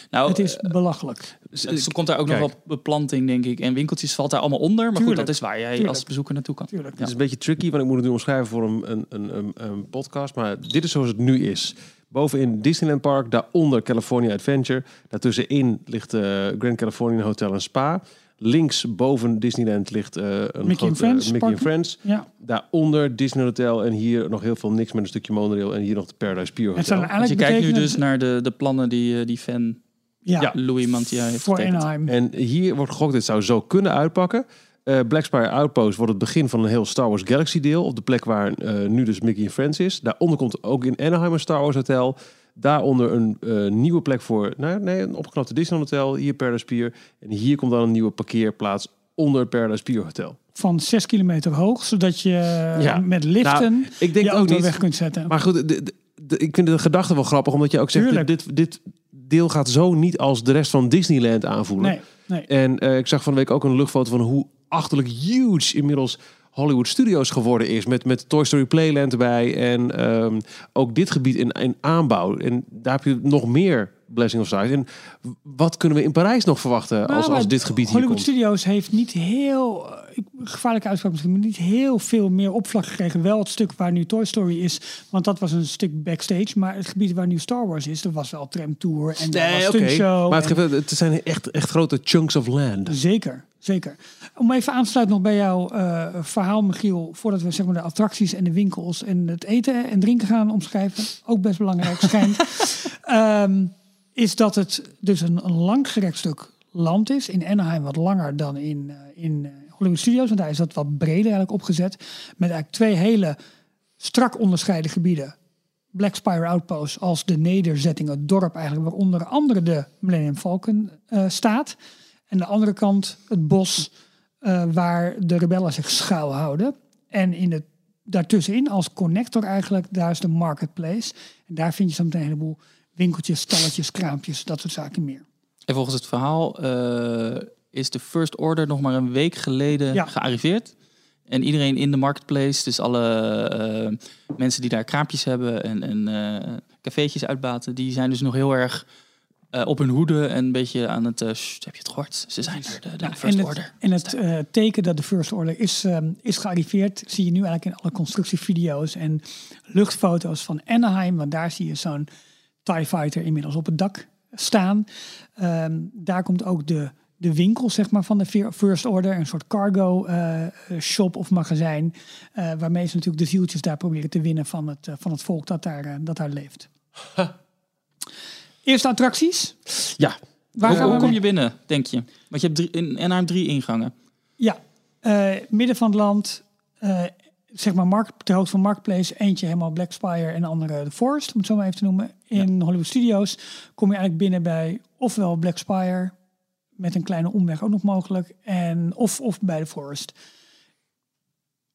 Nou, het is eh, belachelijk. Er komt daar ook Kijk. nog wel beplanting, denk ik. En winkeltjes valt daar allemaal onder. Maar Tuurlijk. goed, dat is waar jij Tuurlijk. als bezoeker naartoe kan. Tuurlijk. Het is een beetje tricky, want ik moet het nu omschrijven voor een, een, een, een, een podcast. Maar dit is zoals het nu is. Bovenin Disneyland Park, daaronder California Adventure. Daartussenin ligt eh Grand Californian Hotel en Spa. Links boven Disneyland ligt eh, een Mickey and Friends Mickey and Friends. Ja. Daaronder Disney Hotel en hier nog heel veel niks met een stukje monorail. En hier nog de Paradise Pier Het Hotel. Want je eigenlijk kijkt nu dus naar de, de plannen die eh, die fan ja, Ja. Louis Mantia heeft voor getekend. Anaheim. En hier wordt gegokt, dit zou zo kunnen uitpakken. Eh Black Spire Outpost wordt het begin van een heel Star Wars Galaxy deel. Op de plek waar eh, nu dus Mickey Friends is. Daaronder komt ook in Anaheim een Star Wars Hotel. Daaronder een eh, nieuwe plek voor, nou, nee, een opgeknapte Disneyland Hotel. Hier Paradise Pier. En hier komt dan een nieuwe parkeerplaats onder het Paradise Pier Hotel. Van 6 kilometer hoog, zodat je Ja. met liften Nou, ik denk je ook auto niet. weg kunt zetten. Maar goed, de, de- de- ik vind de gedachte wel grappig. Omdat je ook zegt, dit, dit, deel gaat zo niet als de rest van Disneyland aanvoelen. nee, nee. En eh, ik zag van de week ook een luchtfoto van hoe achterlijk huge inmiddels Hollywood Studios geworden is. Met, met Toy Story Playland erbij. En ehm, ook dit gebied in, in aanbouw. En daar heb je nog meer Blessing of Sight. En wat kunnen we in Parijs nog verwachten als, Maar als Nou, maar dit gebied hier Hollywood komt? Studios heeft niet heel, eh, gevaarlijke uitspraak misschien, maar niet heel veel meer opslag gekregen. Wel het stuk waar nu Toy Story is, want dat was een stuk backstage. Maar het gebied waar nu Star Wars is, er was wel tram tour en was Nee, oké. stuntshow. Maar het, en- geeft- het zijn echt, echt grote chunks of land. Zeker, zeker. Om even aan te sluiten nog bij jouw eh, verhaal, Michiel, voordat we zeg maar, de attracties en de winkels en het eten en drinken gaan omschrijven, ook best belangrijk schijnt, Ehm, is dat het dus een, een langgerekt stuk land is. In Anaheim wat langer dan in, eh, in eh, Hollywood Studios, want daar is dat wat breder eigenlijk opgezet. Met eigenlijk twee hele strak onderscheiden gebieden. Black Spire Outpost als de nederzetting, het dorp eigenlijk, waar onder andere de Millennium Falcon staat. En de andere kant het bos eh, waar de rebellen zich schuilhouden. En in het, daartussenin als connector eigenlijk, daar is de marketplace. En daar vind je zo meteen een heleboel winkeltjes, stalletjes, kraampjes, dat soort zaken meer. En volgens het verhaal eh, is de First Order nog maar een week geleden Ja. gearriveerd. En iedereen in de marketplace, dus alle eh, mensen die daar kraampjes hebben en, en cafeetjes uitbaten, die zijn dus nog heel erg eh, op hun hoede en een beetje aan het... eh, "Sst, heb je het gehoord? Ze zijn er, de, de Ja, First en Order. het, en het eh, teken dat de First Order is, ehm, is gearriveerd, zie je nu eigenlijk in alle constructievideo's en luchtfoto's van Anaheim. Want daar zie je zo'n TIE Fighter inmiddels op het dak staan. Ehm, daar komt ook de, de winkel zeg maar, van de Fir- First Order, een soort cargo eh, shop of magazijn. eh, waarmee ze natuurlijk de zieltjes daar proberen te winnen van het, van het volk dat daar, dat daar leeft. Eerste attracties. Ja, Waar Hoe, kom mee? je binnen, denk je? Want je hebt drie, in Anaheim drie ingangen. Ja, eh, midden van het land, eh, zeg maar markt, ter hoogte van Marketplace, eentje helemaal Black Spire en de andere de Forest, om het zo maar even te noemen. In Hollywood Studios kom je eigenlijk binnen bij ofwel Black Spire, met een kleine omweg ook nog mogelijk, en, of, of bij de Forest.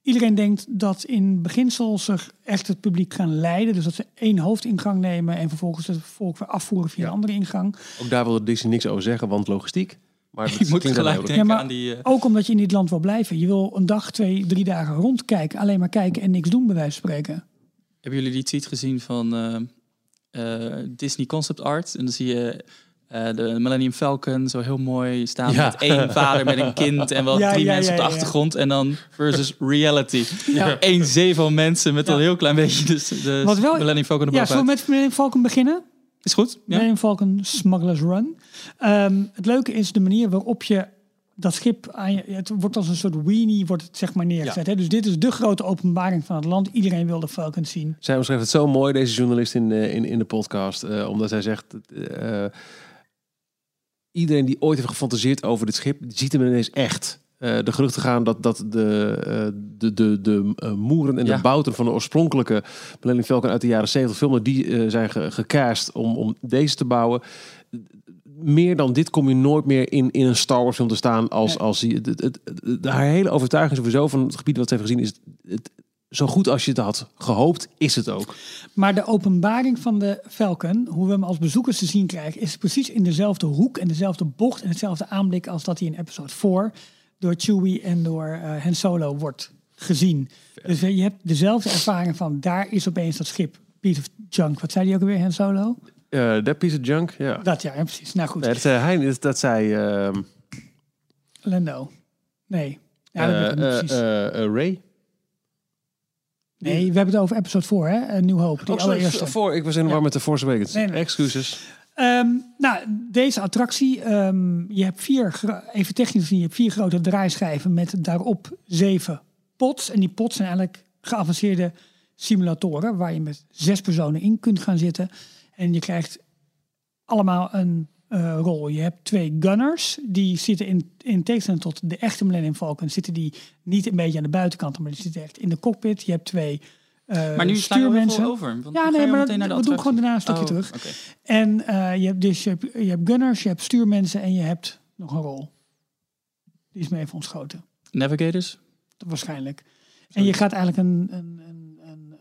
Iedereen denkt dat in beginsel zich echt het publiek gaan leiden. Dus dat ze één hoofdingang nemen en vervolgens het volk weer afvoeren via Ja. een andere ingang. ook daar wilde Disney niks over zeggen, want logistiek. Maar dat Je moet klinkt gelijk denken Ja, maar- aan die... eh, Ook omdat je in dit land wil blijven. Je wil een dag, twee, drie dagen rondkijken. Alleen maar kijken en niks doen, bij wijze van spreken. Hebben jullie die tweet gezien van eh, eh, Disney Concept Art? En dan zie je eh, de Millennium Falcon zo heel mooi staan Ja. met één vader met een kind en wel Ja, drie ja, mensen ja, op de ja. achtergrond. En dan versus reality. Ja. Eén zee van mensen met Ja. een heel klein beetje de, de Wat wel- Millennium Falcon Ja, zullen we met Millennium Falcon beginnen? Is goed? Ja? Millennium Falcon Smuggler's Run. Ehm, het leuke is de manier waarop je dat schip aan je... Het wordt als een soort weenie wordt het zeg maar neergezet. Hè? Dus dit is de grote openbaring van het land. Iedereen wil de Falcon zien. Zij omschrijft het zo mooi, deze journalist in, eh, in, in de podcast. eh, omdat zij zegt... eh, iedereen die ooit heeft gefantaseerd over dit schip, ziet hem ineens echt. Eh, de geruchten gaan dat, dat de, eh, de, de, de eh, moeren en Ja. de bouten van de oorspronkelijke Millennium Falcon uit de jaren 70 filmen, die eh, zijn ge- gecast om, om deze te bouwen. Meer dan dit kom je nooit meer in, in een Star Wars film te staan als, als die, het, het, het, het- haar hele overtuiging sowieso van het gebied wat ze heeft gezien is het, zo goed als je het had gehoopt, is het ook. Maar de openbaring van de Falcon, hoe we hem als bezoekers te zien krijgen, is precies in dezelfde hoek en dezelfde bocht en hetzelfde aanblik als dat hij in episode 4 door Chewie en door eh Han Solo wordt gezien. Dus eh, je hebt dezelfde ervaring van daar is opeens dat schip. Piece of junk. Wat zei hij ook alweer, Han Solo? Eh that piece of junk, ja. Dat ja, ja, precies. Nou goed, Nee, dat zei hij, dat, dat zei ehm, Lando. Nee. Ja, dat weet ik niet precies. Ray. Nee, we hebben het over episode 4, hè? Eh, New Hope, die Oh, sorry, allereerste. voor, ik was in de war met de Force Awakens. Nee, nee. Excuses. Ehm, nou, deze attractie, ehm, je hebt vier, even technisch gezien, je hebt vier grote draaischijven met daarop zeven pots. En die pots zijn eigenlijk geavanceerde simulatoren waar je met zes personen in kunt gaan zitten. En je krijgt allemaal een eh, rol. Je hebt twee gunners, die zitten in, in tegenstelling tot de echte Millennium Falcon, zitten die niet een beetje aan de buitenkant, maar die zitten echt in de cockpit. Je hebt twee eh Maar nu stuurmensen. over. Want Ja, nee, maar dat- naar de we doen gewoon daarna een stukje Oh, terug. En eh, je hebt dus je hebt, je hebt gunners, je hebt stuurmensen en je hebt nog een rol. Die is mee even ontschoten, Navigators? waarschijnlijk. En je gaat eigenlijk een, een, een,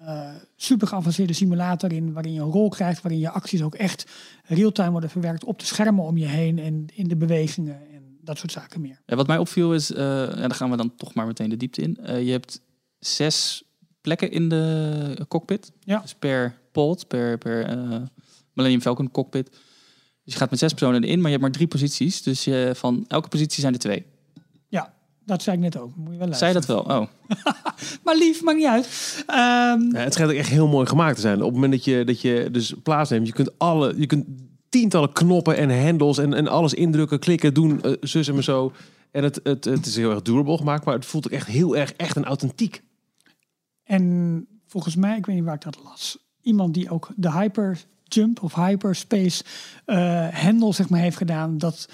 eh, super geavanceerde simulator in, waarin je een rol krijgt, waarin je acties ook echt real-time worden verwerkt op de schermen om je heen en in de bewegingen en dat soort zaken meer. Ja, wat mij opviel is, eh ja, daar gaan we dan toch maar meteen de diepte in. Eh, je hebt zes plekken in de cockpit. Ja. Dus per pod, per, per Millennium Falcon cockpit. Dus je gaat met zes personen in, maar je hebt maar drie posities. Dus je, van elke positie zijn er twee. Dat zei ik net ook. Moet je wel Zei dat wel? Oh. Maar lief, maakt niet uit. Ehm, Ja, het schijnt ook echt heel mooi gemaakt te zijn. Op het moment dat je, dat je dus plaatsneemt, je kunt alle, je kunt tientallen knoppen en hendels en, en alles indrukken, klikken, doen, eh, zus en maar zo. En het, het, het is heel erg durable gemaakt, maar het voelt ook echt heel erg echt en authentiek. En volgens mij, ik weet niet waar ik dat las, iemand die ook de hyperjump of hyperspace eh hendel zeg maar heeft gedaan, dat,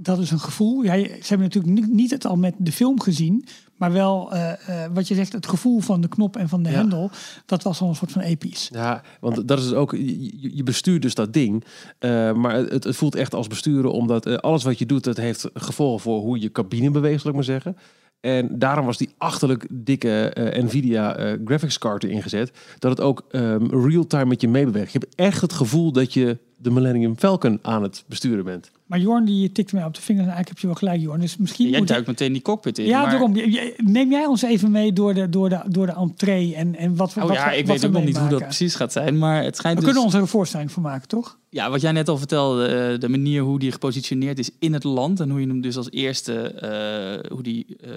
dat is een gevoel. Ja, ze hebben natuurlijk niet, het al met de film gezien, maar wel eh, eh, wat je zegt, het gevoel van de knop en van de Ja. hendel, dat was al een soort van episch. Ja, want dat is ook, je, bestuurt dus dat ding. eh, maar het, het voelt echt als besturen, omdat alles wat je doet, dat heeft gevolgen voor hoe je cabine beweegt, zal ik maar zeggen. En daarom was die achterlijk dikke Nvidia eh, graphics card erin gezet, dat het ook ehm, real-time met je meebeweegt. Je hebt echt het gevoel dat je de Millennium Falcon aan het besturen bent. Maar Jorn die tikte mij op de vingers. En eigenlijk heb je wel gelijk, Jorn. Dus misschien Jij moet duikt meteen die cockpit in. Ja, maar- daarom. Neem jij ons even mee door de, door de, door de entree en, en wat we Oh wat ja, we- ik wat weet we ook nog niet hoe dat precies gaat zijn. Maar het schijnt We dus... kunnen ons er een voorstelling van maken, toch? Ja, wat jij net al vertelde, eh, de manier hoe die gepositioneerd is in het land en hoe je hem dus als eerste, eh, hoe die eh,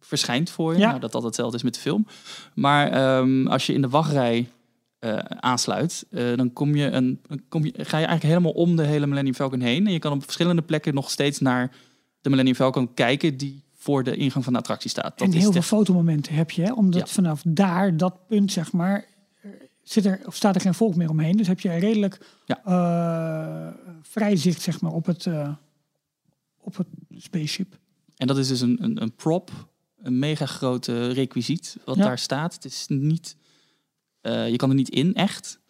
verschijnt voor je. Ja. Nou, dat dat hetzelfde is met de film. Maar ehm, als je in de wachtrij eh, aansluit, eh, dan, kom je een, dan kom je, ga je eigenlijk helemaal om de hele Millennium Falcon heen. En je kan op verschillende plekken nog steeds naar de Millennium Falcon kijken die voor de ingang van de attractie staat. Dat en heel de- veel fotomomenten heb je, hè? omdat Ja. vanaf daar, dat punt zeg maar, zit er, of staat er geen volk meer omheen. Dus heb je redelijk Ja. eh, vrij zicht zeg maar, op, het, op het spaceship. En dat is dus een, een, een prop, een mega grote requisiet wat Ja. daar staat. Het is niet, je kan er niet in echt.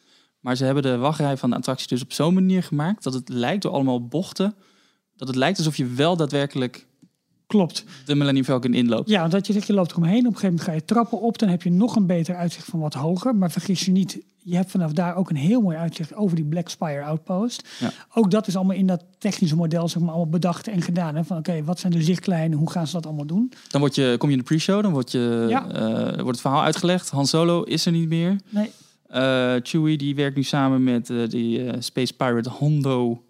Maar ze hebben de wachtrij van de attractie dus op zo'n manier gemaakt dat het lijkt door allemaal bochten, dat het lijkt alsof je wel daadwerkelijk Klopt. de Millennium Falcon inloopt. Ja, want dat je zegt, je loopt eromheen. Op een gegeven moment ga je trappen op. Dan heb je nog een beter uitzicht van wat hoger. Maar vergis je niet, je hebt vanaf daar ook een heel mooi uitzicht over die Black Spire Outpost. Ja. Ook dat is allemaal in dat technische model zeg maar, allemaal bedacht en gedaan. Hè? Van oké, wat zijn de zichtlijnen? Hoe gaan ze dat allemaal doen? Dan word je, kom je in de pre-show, dan wordt, je, Ja. eh, wordt het verhaal uitgelegd. Han Solo is er niet meer. Nee. Eh, Chewie die werkt nu samen met eh, die Space Pirate Hondo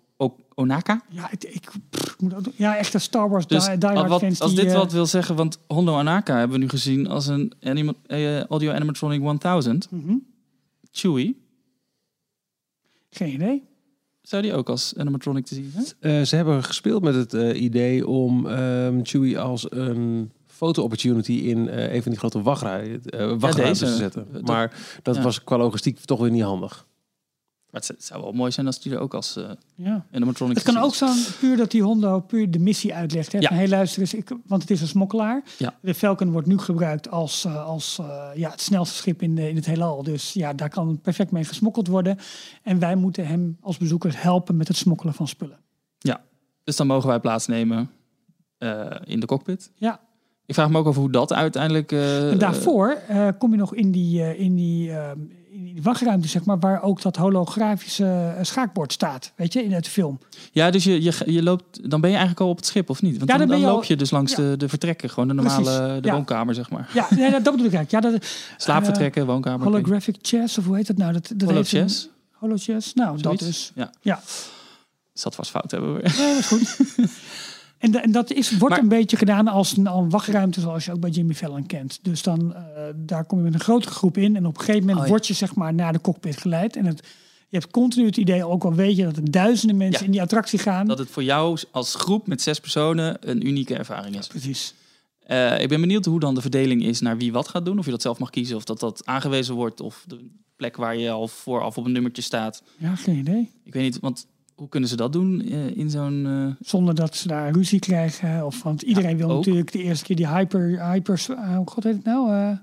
Onaka. Ja, ik, ik, pff, ik moet ook, ja echt een Star Wars Dus die, die hard wat, fans als die, dit eh, wat wil zeggen, want Hondo Anaka hebben we nu gezien als een anima- eh, audio animatronic 1000. mhm, Chewie, Geen idee. zou die ook als animatronic te zien zijn? Eh, ze hebben gespeeld met het eh, idee om ehm Chewie als een foto-opportunity in eh, een van die grote wachtrij, eh wachtruimtes deze. te zetten. Maar dat ja. was qua logistiek toch weer niet handig. Maar het, zou wel mooi zijn als die er ook als eh, Ja. animatronic Het kan ook zijn puur dat die Hondo puur de missie uitlegt. Hè? Ja. Van, hey, luister eens, ik, want het is een smokkelaar. Ja. De Falcon wordt nu gebruikt als, eh, als eh, ja, het snelste schip in, de, in het heelal. Dus ja, daar kan perfect mee gesmokkeld worden. En wij moeten hem als bezoekers helpen met het smokkelen van spullen. Ja, dus dan mogen wij plaatsnemen eh, in de cockpit. Ja. Ik vraag me ook af hoe dat uiteindelijk... daarvoor kom je nog in die, in die, eh, in die wachtruimte, zeg maar, waar ook dat holografische eh, schaakbord staat. Weet je, in het film. Ja, dus je, je, je loopt, dan ben je eigenlijk al op het schip, of niet? Want Ja, dan, je loop al- je dus langs ja. de, de vertrekken, gewoon de Precies, normale de ja. woonkamer, zeg maar. Ja, nee, dat bedoel ik eigenlijk. Ja, dat, Slaapvertrekken, woonkamer. holographic chess, of hoe heet dat nou? Dat, dat heeft een- Holochess? Holochess? Nou, dat Zoiets? dus. Ja. Ja. Zat vast fout hebben we. Nee, dat is goed. en, en dat is, wordt Maar- een beetje gedaan als een, wachtruimte zoals je ook bij Jimmy Fallon kent. Dus dan, eh, daar kom je met een grotere groep in en op een gegeven moment Oh, ja. word je zeg maar naar de cockpit geleid. En het, je hebt continu het idee, ook al weet je dat er duizenden mensen Ja. in die attractie gaan. Dat het voor jou als groep met zes personen een unieke ervaring is. Precies. Eh, ik ben benieuwd hoe dan de verdeling is naar wie wat gaat doen. Of je dat zelf mag kiezen, of dat dat aangewezen wordt. Of de plek waar je al vooraf op een nummertje staat. Ja, geen idee. Ik weet niet, want hoe kunnen ze dat doen eh, in zo'n... eh, Zonder dat ze daar ruzie krijgen. Of, want iedereen wil ook. natuurlijk de eerste keer die hyper, hyper uh, hoe god heet het nou? Eh,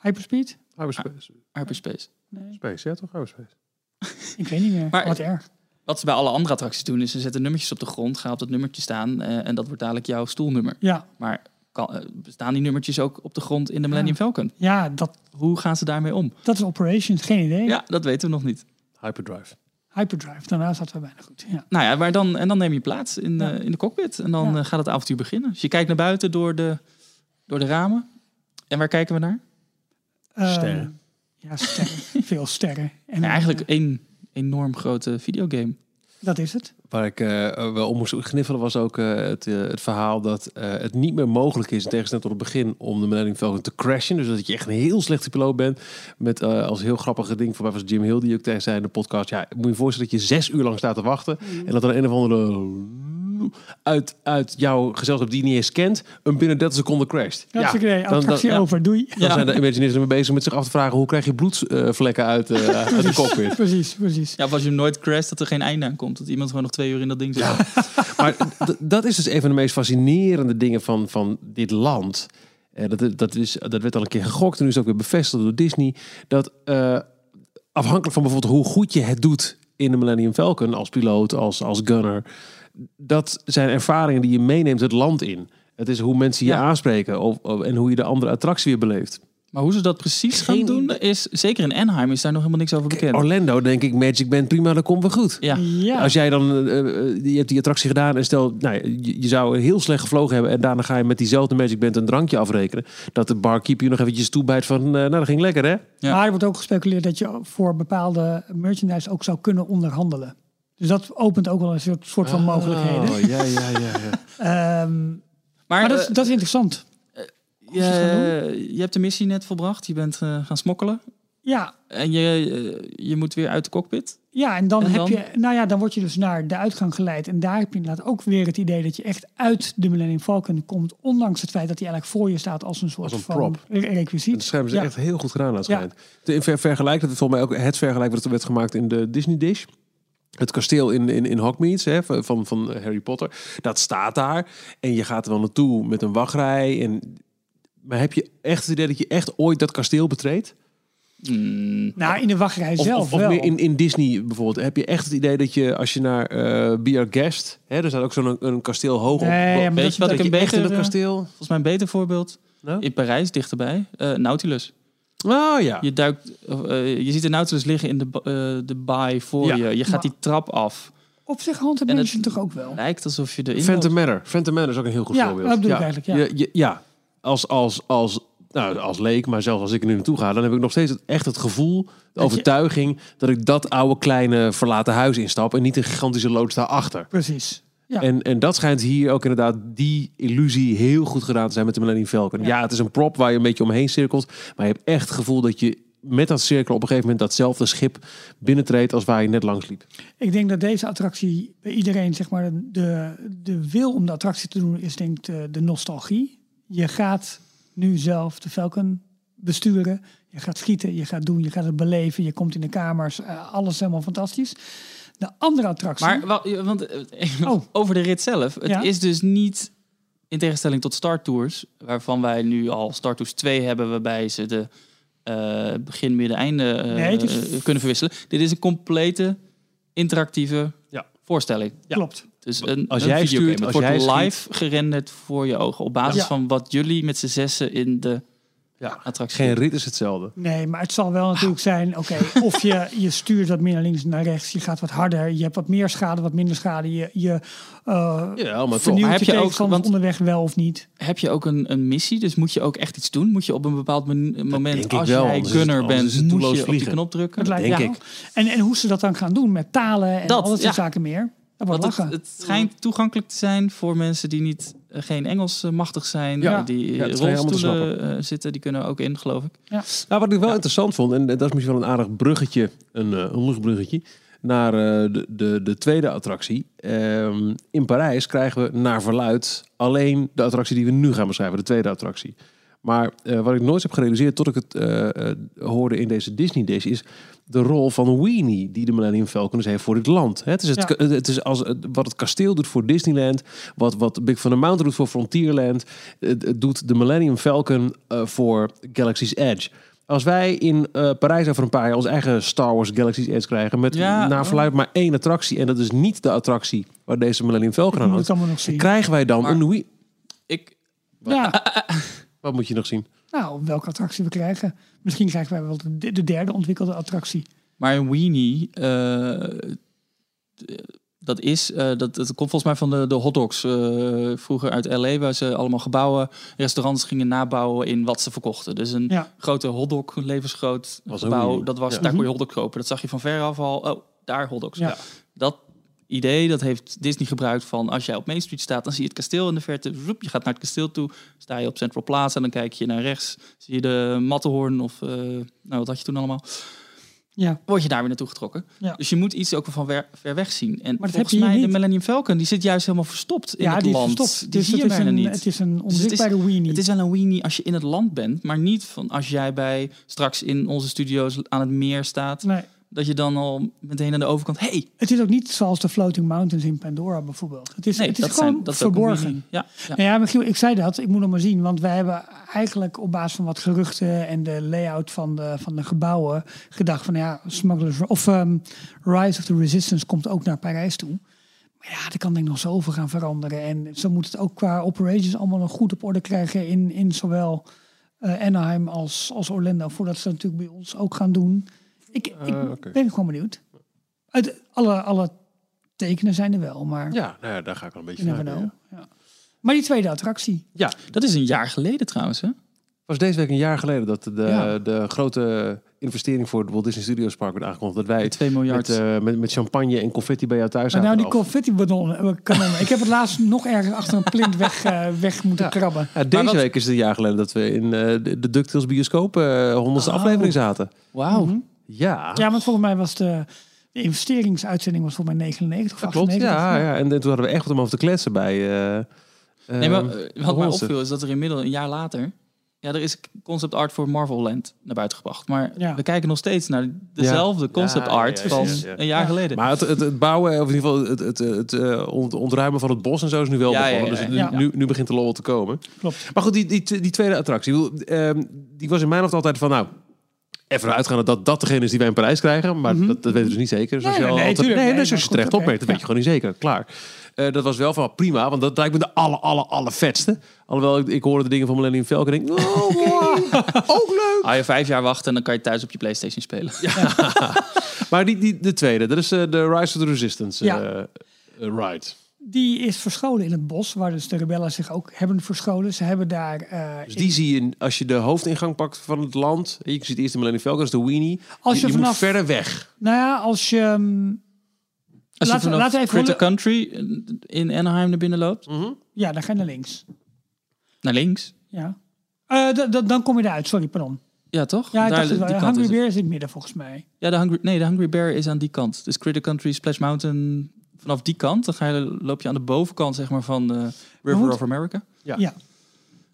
hyperspeed? Hyperspace. Hyperspace. Space, ja toch? Hyperspace. Ik weet niet meer. Maar- Wat erg. Wat ze bij alle andere attracties doen, is ze zetten nummertjes op de grond, ga op dat nummertje staan eh, en dat wordt dadelijk jouw stoelnummer. Ja, Maar kan, eh, bestaan die nummertjes ook op de grond in de Millennium Falcon? ja dat, Hoe gaan ze daarmee om? dat is Operations. Geen idee. Ja, dat weten we nog niet. Hyperdrive. Hyperdrive, daarna zaten we bijna goed. Ja. Nou ja, maar dan, en dan neem je plaats in, Ja. eh, in de cockpit en dan Ja. eh, gaat het avontuur beginnen. Dus je kijkt naar buiten door de, door de ramen. En waar kijken we naar? Eh, Sterren. Ja, sterren. Veel sterren. En Ja, eh, eigenlijk één enorm grote videogame. Dat is het. Waar ik eh, wel om moest gniffelen was ook eh, het, eh, het verhaal dat het niet meer mogelijk is, in tegenstelling tot het begin, om de Millennium Falcon te crashen. Dus dat je echt een heel slechte piloot bent. Met als heel grappige ding voorbij was Jim Hill, die ook tegen zei in de podcast. Ja, moet je voorstellen dat je zes uur lang staat te wachten. En dat er een of andere uit, uit jouw gezelschap die je niet eens kent, een binnen 30 seconden crasht. Dat is een idee. dan- dan- ja. over. Doei. Dan zijn de Imagineers ermee bezig met zich af te vragen hoe krijg je bloedvlekken uit, eh, uit de cockpit. Precies, precies. Ja, of als je hem nooit crasht, dat er geen einde aan komt. Dat iemand gewoon nog twee uur in dat ding zit. Maar d- dat is dus een van de meest fascinerende dingen van, van dit land. Eh, dat, dat, is, dat werd al een keer gegokt en nu is het ook weer bevestigd door Disney. Dat eh, afhankelijk van bijvoorbeeld hoe goed je het doet in de Millennium Falcon als piloot, als, als gunner. Dat zijn ervaringen die je meeneemt het land in. Het is hoe mensen je Ja. aanspreken of, of- en hoe je de andere attractie weer beleeft. Maar hoe ze dat precies gaan doen, is zeker in Anaheim is daar nog helemaal niks over bekend. Orlando denk ik, Magic Band, prima, dat komt wel goed. Ja. Ja, Als jij dan, eh, eh, je hebt die attractie gedaan en stel, nou, je zou heel slecht gevlogen hebben en daarna ga je met diezelfde Magic Band een drankje afrekenen. Dat de barkeeper je nog eventjes toebijt van, eh, nou dat ging lekker hè? Ja. Maar er wordt ook gespeculeerd dat je voor bepaalde merchandise ook zou kunnen onderhandelen. Dus dat opent ook wel een soort, soort van mogelijkheden. Oh, ja, ja, ja. ja. Ehm, Maar, maar dat, is- eh, dat is interessant. je, je hebt de missie net volbracht. Je bent eh, gaan smokkelen. Ja, En je, eh, je moet weer uit de cockpit. ja, en dan En heb dan? je, nou ja, dan word je dus naar de uitgang geleid. En daar heb je inderdaad ook weer het idee dat je echt uit de Millennium Falcon komt. Ondanks het feit dat hij eigenlijk voor je staat als een soort Als een van prop. re- requisiet. Dat hebben ze Ja. echt heel goed gedaan, dat Ja. schijnt. De- In ver vergelijk, dat is volgens mij ook het vergelijk wat er werd gemaakt in de Disney Dish. Het kasteel in, in, in hè, van- van, Harry Potter, dat staat daar. En je gaat er wel naartoe met een wachtrij. En, maar heb je echt het idee dat je echt ooit dat kasteel betreedt? Nou, in de wachtrij Of, zelf of, of wel. meer in, in Disney bijvoorbeeld. Heb je echt het idee dat je, als je naar eh Be Our Guest... Hè, er staat ook zo'n een kasteel hoog op. Nee, maar Weet dat, je wat dat ik een beter... dat kasteel... Volgens mij een beter voorbeeld. Nou? In Parijs, dichterbij. eh Nautilus. Oh ja. Je, duikt, eh, je ziet de Nautilus liggen in de, eh, de baai voor Ja. je. Je gaat Maar- die trap af. op zich Haunted Mansion toch ook wel. Lijkt alsof je erin Phantom loopt. Manor. Phantom Manor is ook een heel goed Ja, voorbeeld. dat bedoel ik eigenlijk, ja. Je- je- ja. Als, als, als, nou, als leek, maar zelfs als ik er nu naartoe ga... dan heb ik nog steeds het, echt het gevoel, de overtuiging... dat ik dat oude kleine verlaten huis instap... en niet een gigantische loods daarachter. Precies. Ja. En, en dat schijnt hier ook inderdaad die illusie heel goed gedaan te zijn met de Millennium Falcon. Ja. het is een prop waar je een beetje omheen cirkelt. Maar je hebt echt het gevoel dat je met dat cirkel op een gegeven moment datzelfde schip binnentreedt als waar je net langs liep. Ik denk dat deze attractie bij iedereen, zeg maar, de, de wil om de attractie te doen, is denk ik de, de nostalgie. Je gaat nu zelf de Falcon besturen. Je gaat schieten, je gaat doen, je gaat het beleven. Je komt in de kamers, eh, alles helemaal fantastisch. De andere attractie. Maar wel, want, eh, Oh. over de rit zelf. Het Ja. is dus niet, in tegenstelling tot Star Tours... waarvan wij nu al Star Tours 2 hebben... waarbij ze de eh, begin, midden, einde eh, Nee, het is- kunnen verwisselen. Dit is een complete interactieve Ja. voorstelling. Klopt. Dus een, Als een jij stuurt, Het als wordt jij live gerenderd voor je ogen. Op basis Ja. van wat jullie met z'n zessen in de Ja. attractie Geen rit is hetzelfde. Nee, maar het zal wel natuurlijk zijn, oké, of je, je stuurt wat meer naar links en naar rechts. Je gaat wat harder, je hebt wat meer schade, wat minder schade. Je, je uh, Ja, maar vernieuwt Maar je, heb je ook- want- onderweg wel of niet. Heb je ook een, een missie? Dus moet je ook echt iets doen? Moet je op een bepaald men- moment, als wel, jij gunner bent, moet je op die vliegen. knop drukken? Het lijkt, denk ja. ik. En, en hoe ze dat dan gaan doen met talen en Dat, al dat soort ja. zaken meer. Dat wordt Want het, lachen. het schijnt toegankelijk te zijn voor mensen die niet, eh, geen Engels eh, machtig zijn. Ja. Die Ja, rolstoelen eh, zitten, die kunnen ook in, geloof ik. Nou, wat ik wel interessant vond, en dat is misschien wel een aardig bruggetje, een, eh, een luchtbruggetje, naar eh, de, de, de tweede attractie. Ehm, in Parijs krijgen we naar verluid alleen de attractie die we nu gaan beschrijven, de tweede attractie. Maar eh, wat ik nooit heb gerealiseerd tot ik het eh, eh, hoorde in deze Disney Dish is de rol van Weenie die de Millennium Falcon dus heeft voor dit land. Het is, het, Ja. het is als, het- wat het kasteel doet voor Disneyland, wat, wat Big Thunder Mountain doet voor Frontierland, het, doet de Millennium Falcon voor Galaxy's Edge. Als wij in eh, Parijs over een paar jaar ons eigen Star Wars Galaxy's Edge krijgen met Ja. naar verluid maar één attractie en dat is niet de attractie waar deze Millennium Falcon aan hangt, krijgen wij dan Maar- een Wii. Ik, Ja, Wat moet je nog zien? nou, welke attractie we krijgen. Misschien krijgen wij wel de, de derde ontwikkelde attractie. maar een weenie, eh, dat is, eh, dat, dat komt volgens mij van de, de hotdogs eh, vroeger uit LA, waar ze allemaal gebouwen, restaurants gingen nabouwen in wat ze verkochten. Dus een Ja. grote hotdog, levensgroot Was een gebouw, dat was, Ja. daar kon je hotdog kopen. Dat zag je van ver af al, oh, daar hotdogs. Ja. Dat idee, dat heeft Disney gebruikt van als jij op Main Street staat, dan zie je het kasteel in de verte. Zoep, je gaat naar het kasteel toe, sta je op Central Plaza, dan kijk je naar rechts, zie je de Matterhorn of, eh, nou wat had je toen allemaal? Ja, Word je daar weer naartoe getrokken. Ja. Dus je moet iets ook van ver, ver weg zien. En dat heb volgens mij de. Millennium Falcon, die zit juist helemaal verstopt in ja het die land. verstopt. Die Dus zie je bijna een, niet. het is een Dus onzichtbare weenie. Het is wel een weenie als je in het land bent, maar niet van als jij bij straks in onze studio's aan het meer staat, Nee, dat je dan al meteen aan de overkant, hey, het is ook niet zoals de Floating Mountains in Pandora bijvoorbeeld. Het is, nee, het is gewoon zijn dat verborgen. Ja, ja. Nou ja, Michiel, ik zei dat. Ik moet nog maar zien. Want wij hebben eigenlijk op basis van wat geruchten en de layout van de, van de gebouwen gedacht van ja, Smugglers of ehm, Rise of the Resistance komt ook naar Parijs toe. Maar ja, er kan denk ik nog zoveel gaan veranderen. En zo moet het ook qua operations allemaal nog goed op orde krijgen in, in zowel eh, Anaheim als, als Orlando, voordat ze dat natuurlijk bij ons ook gaan doen. Ik, ik Eh, ben gewoon benieuwd. Uit alle, alle tekenen zijn er wel, maar Ja, nou ja, daar ga ik wel een beetje know. Ja. Maar die tweede attractie, Ja, Dat is een jaar geleden trouwens, hè? was deze week een jaar geleden dat de, Ja. de grote investering voor het Walt Disney Studios Park werd aangekondigd. Dat wij De 2 miljard. met, eh, met, met champagne en confetti bij jou thuis maar zaten. nou die confetti kanonnen. Ik heb het laatst nog ergens achter een plint weg, eh, weg moeten Ja. krabben. Ja, deze wat- week is het een jaar geleden dat we in eh, de, de DuckTales bioscoop eh honderdste Oh. aflevering zaten. Wauw. Mhm. Ja, Ja, want volgens mij was de, de investeringsuitzending was volgens mij 99 of klopt. 98. Ja, ja. En, en toen hadden we echt wat om over te kletsen bij... eh, Nee, maar eh, wat mij opviel is dat er inmiddels een jaar later... Ja, er is concept art voor Marvel Land naar buiten gebracht. Maar Ja. we kijken nog steeds naar dezelfde concept Ja, art ja, van een jaar Ja. geleden. Maar het, het, het bouwen, of in ieder geval het, het, het, eh, ont- ontruimen van het bos en zo is nu wel Ja, ja, begonnen. ja, dus ja. nu- Nu, nu begint de lol te komen. Klopt. Maar goed, die, die, die tweede attractie, ehm, die was in mijn hoofd altijd van, nou, even uitgaan dat dat degene is die wij in Parijs krijgen. Maar dat, dat weten we dus niet zeker. Dus Nee, als je nee, al nee, altijd- tuurlijk. nee, Nee, dus als je maar terecht opmerkt, dan oké, weet je gewoon niet zeker. Klaar. Eh, dat was wel van prima, want dat lijkt me de aller, aller, aller vetste. Alhoewel, ik, ik hoorde de dingen van Millennium Falcon en denk, oh, wow, ook leuk. Hou je vijf jaar wachten en dan kan je thuis op je Playstation spelen. Maar die, die, de tweede, dat is eh, de Rise of the Resistance Ja. eh, eh, ride. Die is verscholen in het bos, waar dus de rebellen zich ook hebben verscholen. Ze hebben daar... eh, Dus die zie je als je de hoofdingang pakt van het land. Je ziet eerst de Millennium Falcon, dat is de Weenie. Als je je je vanaf- moet verder weg. Nou ja, als je... ehm, Als Laten we- je vanaf even holo- Country in Anaheim naar binnen loopt, ja, dan ga je naar links. naar links. Ja. Eh, dan kom je eruit, sorry, pardon. Ja, toch? Ja, Daar, kant Hungry. Bear is in het midden, volgens mij. Ja, de Hungry, nee, de Hungry Bear is aan die kant. Dus Critter Country, Splash Mountain, vanaf die kant. Dan ga je, loop je aan de bovenkant zeg maar, van de River goed. of America. Ja. Ja,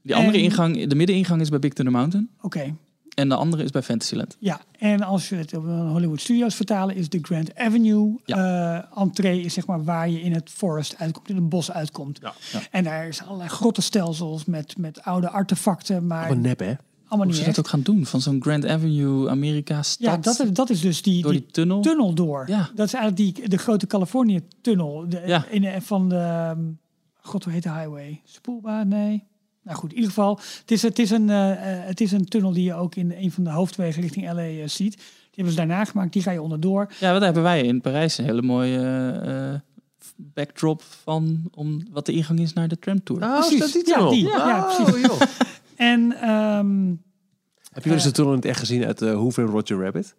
Die andere En- ingang, de middeningang is bij Big Thunder Mountain. oké. En de andere is bij Fantasyland. Ja, en als je het op een Hollywood Studios vertalen, is de Grand Avenue eh entree is zeg maar waar je in het forest uitkomt, in het bos uitkomt. Ja. Ja. En daar is allerlei grottenstelsels met, met oude artefacten, maar Wat nep, hè? Allemaal Hoe niet ze echt. dat ook gaan doen? Van zo'n Grand Avenue, Amerika stad. Ja, dat is, dat is dus die, door die die tunnel. tunnel door. Ja. Dat is eigenlijk die, de grote Californië-tunnel. De, Ja. in, van de... ehm, God, hoe heet de highway? Spoelbaan? Nee. Nou goed, in ieder geval. Het is, het is, een, eh, eh, het is een tunnel die je ook in een van de hoofdwegen richting LA eh, ziet. Die hebben ze daarna gemaakt. Die ga je onderdoor. Ja, wat hebben wij in Parijs een hele mooie eh, backdrop van om wat de ingang is naar de tramtour. Oh, Precies. is dat die Ja, tunnel? die. Ja, Oh, precies. joh. En ehm, Heb je wel eens de tunnel in het echt gezien uit uh, Hoover en Roger Rabbit?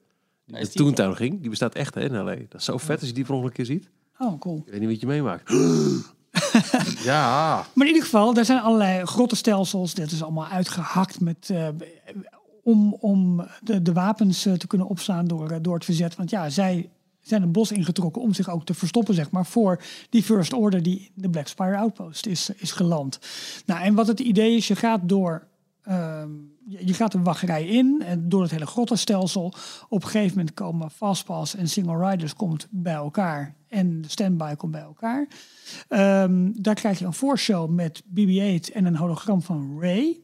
Die de Toontown ging. Die bestaat echt hè, in L.A. Dat is zo vet als je die voor een keer ziet. oh, cool. Ik weet niet wat je meemaakt. ja. Maar in ieder geval, daar zijn allerlei grottenstelsels. Dat is allemaal uitgehakt met, eh, om, om de, de wapens eh, te kunnen opslaan door, eh, door het verzet. Want ja, zij zijn het bos ingetrokken om zich ook te verstoppen, zeg maar, voor die First Order die de Black Spire Outpost is, is geland. Nou, en wat het idee is, je gaat door. Ehm, je gaat de wachtrij in en door het hele grottenstelsel. Op een gegeven moment komen Fastpass en Single Riders komt bij elkaar. En de standby komt bij elkaar. Ehm, daar krijg je een voorshow met BB-8 en een hologram van Ray.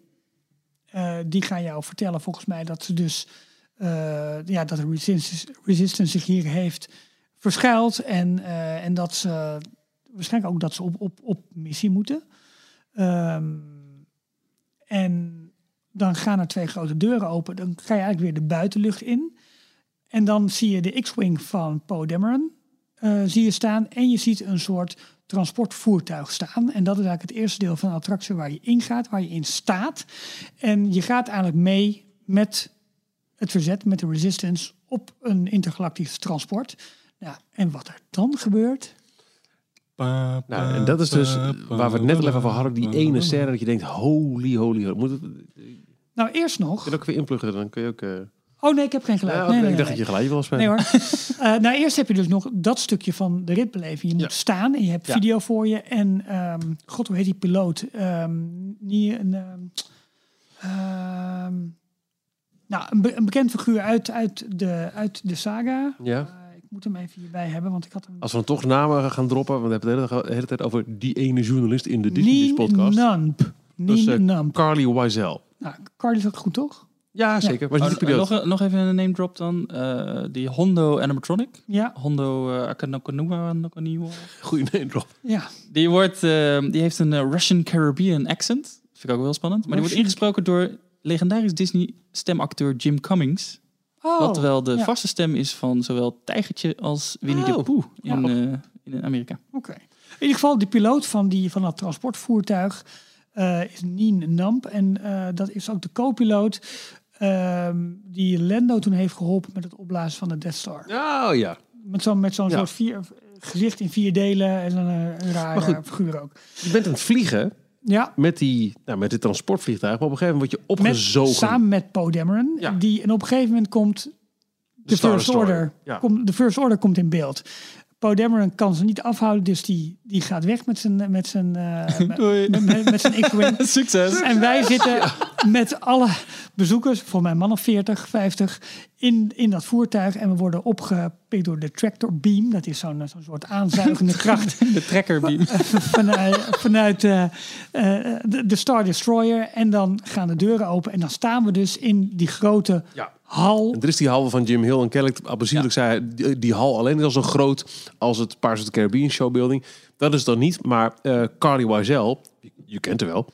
Eh, die gaan jou vertellen volgens mij dat ze dus eh, ja, dat de resistance, resistance zich hier heeft verschuild. En, eh, en dat ze waarschijnlijk ook dat ze op, op, op missie moeten. Ehm, en dan gaan er twee grote deuren open. Dan ga je eigenlijk weer de buitenlucht in. En dan zie je de X-Wing van Poe Dameron eh, zie je staan. En je ziet een soort transportvoertuig staan. En dat is eigenlijk het eerste deel van de attractie waar je in gaat, waar je in staat. En je gaat eigenlijk mee met het verzet, met de resistance op een intergalactisch transport. Nou, en wat er dan gebeurt, Nou, en dat is dus waar we het net al even over hadden. Die ene scène dat je denkt, holy, holy, holy. Moet het, kun nou eerst nog. je ook weer inpluggen? Dan kun je ook... eh, Oh nee, ik heb geen geluid. ja, nee, ik nee, dacht nee, dat je geluid wil spelen. Nee hoor. Eh, nou, eerst heb je dus nog dat stukje van de ritbeleving. Je moet Ja. staan en je hebt Ja. video voor je. En, ehm, god, hoe heet die piloot? Ehm, niet een, ehm, nou, een, be- een bekend figuur uit, uit, de, uit de saga. Ja. Eh, ik moet hem even hierbij hebben, want ik had hem... Als we dan toch namen gaan droppen, want we hebben het de hele, de hele tijd over die ene journalist in de Disney podcast. Nump. Dat is, eh, Nump. Carly Wiesel. Nou, Carly is ook goed, toch? Ja, zeker. Maar Oh, eh, nog, nog even een name drop dan. Eh, die Hondo animatronic. Ja, Hondo uh, Akanokanua. Nakaniwa. Goeie name drop. ja. Die, wordt, eh, die heeft een eh, Russian Caribbean accent. Vind ik ook wel spannend. Maar die wordt ingesproken door legendarisch Disney stemacteur Jim Cummings. Oh, wat wel de ja. vaste stem is van zowel Tijgertje als Winnie Oh. de Pooh in, eh, in Amerika. Oké. In ieder geval, de piloot van, die, van dat transportvoertuig eh, is Nien Namp. En eh, dat is ook de co-piloot ehm, die Lando toen heeft geholpen met het opblazen van de Death Star. Oh ja. Met zo'n met zo'n Ja. soort vier, gezicht in vier delen en een, een rare Maar goed. figuur ook. Je bent aan het vliegen Ja, met, die, nou, met dit transportvliegtuig. Maar op een gegeven moment word je met, opgezogen. samen met Poe Dameron. Ja. Die, en op een gegeven moment komt de First. Order. Ja. Komt, de First Order komt in beeld. Poe Dameron kan ze niet afhouden, dus die, die gaat weg met zijn, met zijn, eh, met, met, met zijn X-Wing. Succes! En wij zitten met alle bezoekers, voor mijn man of 40, 50, in, in dat voertuig. En we worden opgepikt door de tractor beam. Dat is zo'n zo'n soort aanzuigende kracht De trekkerbeam. vanuit, vanuit eh, eh, de, de Star Destroyer. En dan gaan de deuren open. En dan staan we dus in die grote Ja. Hal. En er is die hal van Jim Hill en kennelijk, aanzienlijk zei hij, die, die hal alleen is al zo groot als het Pirates of the Caribbean showbuilding. Dat is dan niet, maar eh Carly Wiesel, je, je kent haar wel,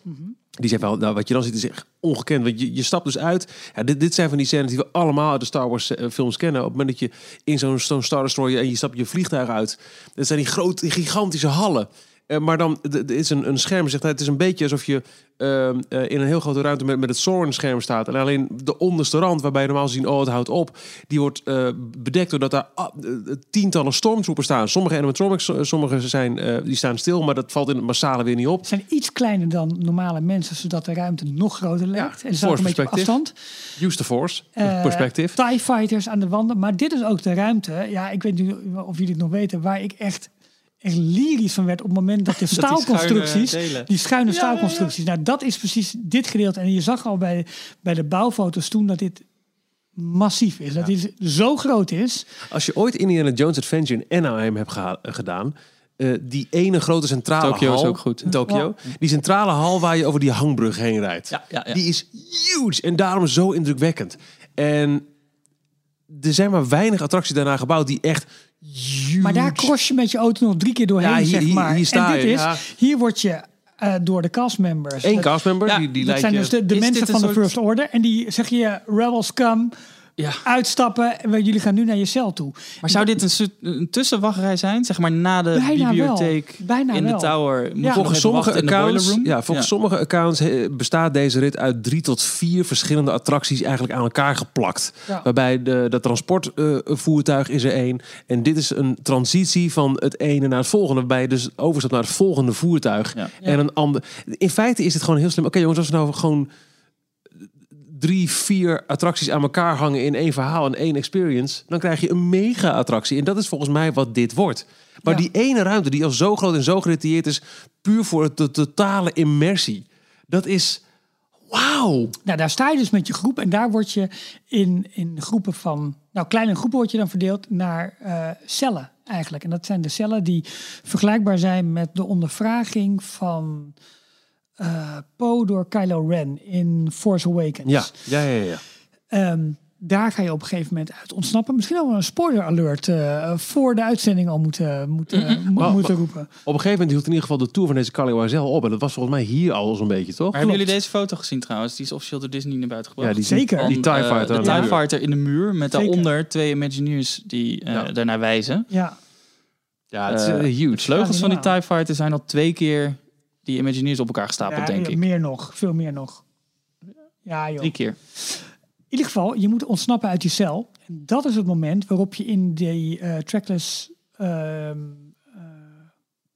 die zei wel, nou, wat je dan ziet is echt ongekend. Want je, je stapt dus uit, ja, dit, dit zijn van die scènes die we allemaal uit de Star Wars eh, films kennen. Op het moment dat je in zo'n zo'n Star Destroyer en je stapt je vliegtuig uit, dat zijn die grote, gigantische hallen. Eh, maar dan is een, een scherm, zegt hij, het is een beetje alsof je ehm, eh, in een heel grote ruimte met, met het Soren-scherm staat. En alleen de onderste rand, waarbij je normaal zien, oh het houdt op, die wordt eh, bedekt doordat daar ah, tientallen stormtroopers staan. Sommige animatronics, sommige zijn, die staan stil, maar dat valt in het massale weer niet op. zijn iets kleiner dan normale mensen, zodat de ruimte nog groter lijkt. en ze een beetje op afstand. Use the force, perspective. TIE fighters aan de wanden. Maar dit is ook de ruimte. Ja, ik weet niet of jullie het nog weten. Waar ik echt, echt lyrisch van werd op het moment dat de die staalconstructies. schuine. Die schuine staalconstructies. Nou, dat is precies dit gedeelte. En je zag al bij, bij de bouwfoto's toen dat dit massief is. Dat dit zo groot is. Als je ooit Indiana Jones Adventure in Anaheim hebt eh, gedaan, eh, die ene grote centrale Tokyo is hal, ook goed. Tokyo, die centrale hal waar je over die hangbrug heen rijdt, Ja, ja, ja. die is huge en daarom zo indrukwekkend. En er zijn maar weinig attracties daarna gebouwd die echt huge. Maar daar cross je met je auto nog drie keer doorheen, Ja, hier- zeg maar. hier sta en dit je, is, ja. hier word je eh, door de castmembers. Eén castmember, Ja, die, die dat zijn je... dus de, de mensen van de soort- First Order. En die zeggen je, rebels come, Ja. uitstappen. En we- jullie gaan nu naar je cel toe. Maar zou dit een, een tussenwachtrij zijn? Zeg maar na de Bijna bibliotheek wel. Bijna in wel. de tower. Nog Volgens sommige accounts, room? ja, volgens sommige accounts eh, bestaat deze rit uit drie tot vier verschillende attracties eigenlijk aan elkaar geplakt. Ja. Waarbij de, de transportvoertuig is er één. En dit is een transitie van het ene naar het volgende. Waarbij je dus overstapt naar het volgende voertuig. Ja. En een ander. In feite is het gewoon heel slim. Oké jongens, als we nou gewoon drie, vier attracties aan elkaar hangen in één verhaal en één experience, dan krijg je een mega attractie. En dat is volgens mij wat dit wordt. Maar Ja. die ene ruimte die al zo groot en zo gedetailleerd is, puur voor de totale immersie, dat is wauw. Nou, daar sta je dus met je groep. En daar word je in, in groepen van... Nou, kleine groepen word je dan verdeeld naar eh, cellen eigenlijk. En dat zijn de cellen die vergelijkbaar zijn met de ondervraging van eh Poe door Kylo Ren in Force Awakens. Ja, ja, ja, ja. Ehm, daar ga je op een gegeven moment uit ontsnappen. Misschien al wel een spoiler alert eh, voor de uitzending al moeten, moeten, mo- Maar- moeten roepen. Op een gegeven moment hield in ieder geval de tour van deze Carly Wiesel op. En dat was volgens mij hier al zo'n beetje, toch? Maar hebben jullie deze foto gezien trouwens? Die is officieel door Disney naar buiten gebracht. Ja, die Zeker. Van, Die TIE eh, Fighter. de TIE. Fighter in de muur. Met Zeker. daaronder twee Imagineers die eh, Ja. daarnaar wijzen. Ja, Ja, het is eh, De huge. vleugels van die. TIE Fighter zijn al twee keer die Imagineers op elkaar gestapeld, ja, denk ik. meer nog. Veel meer nog. Ja, joh. Drie keer. In ieder geval, je moet ontsnappen uit die cel. En dat is het moment waarop je in die eh, trackless ehm, eh,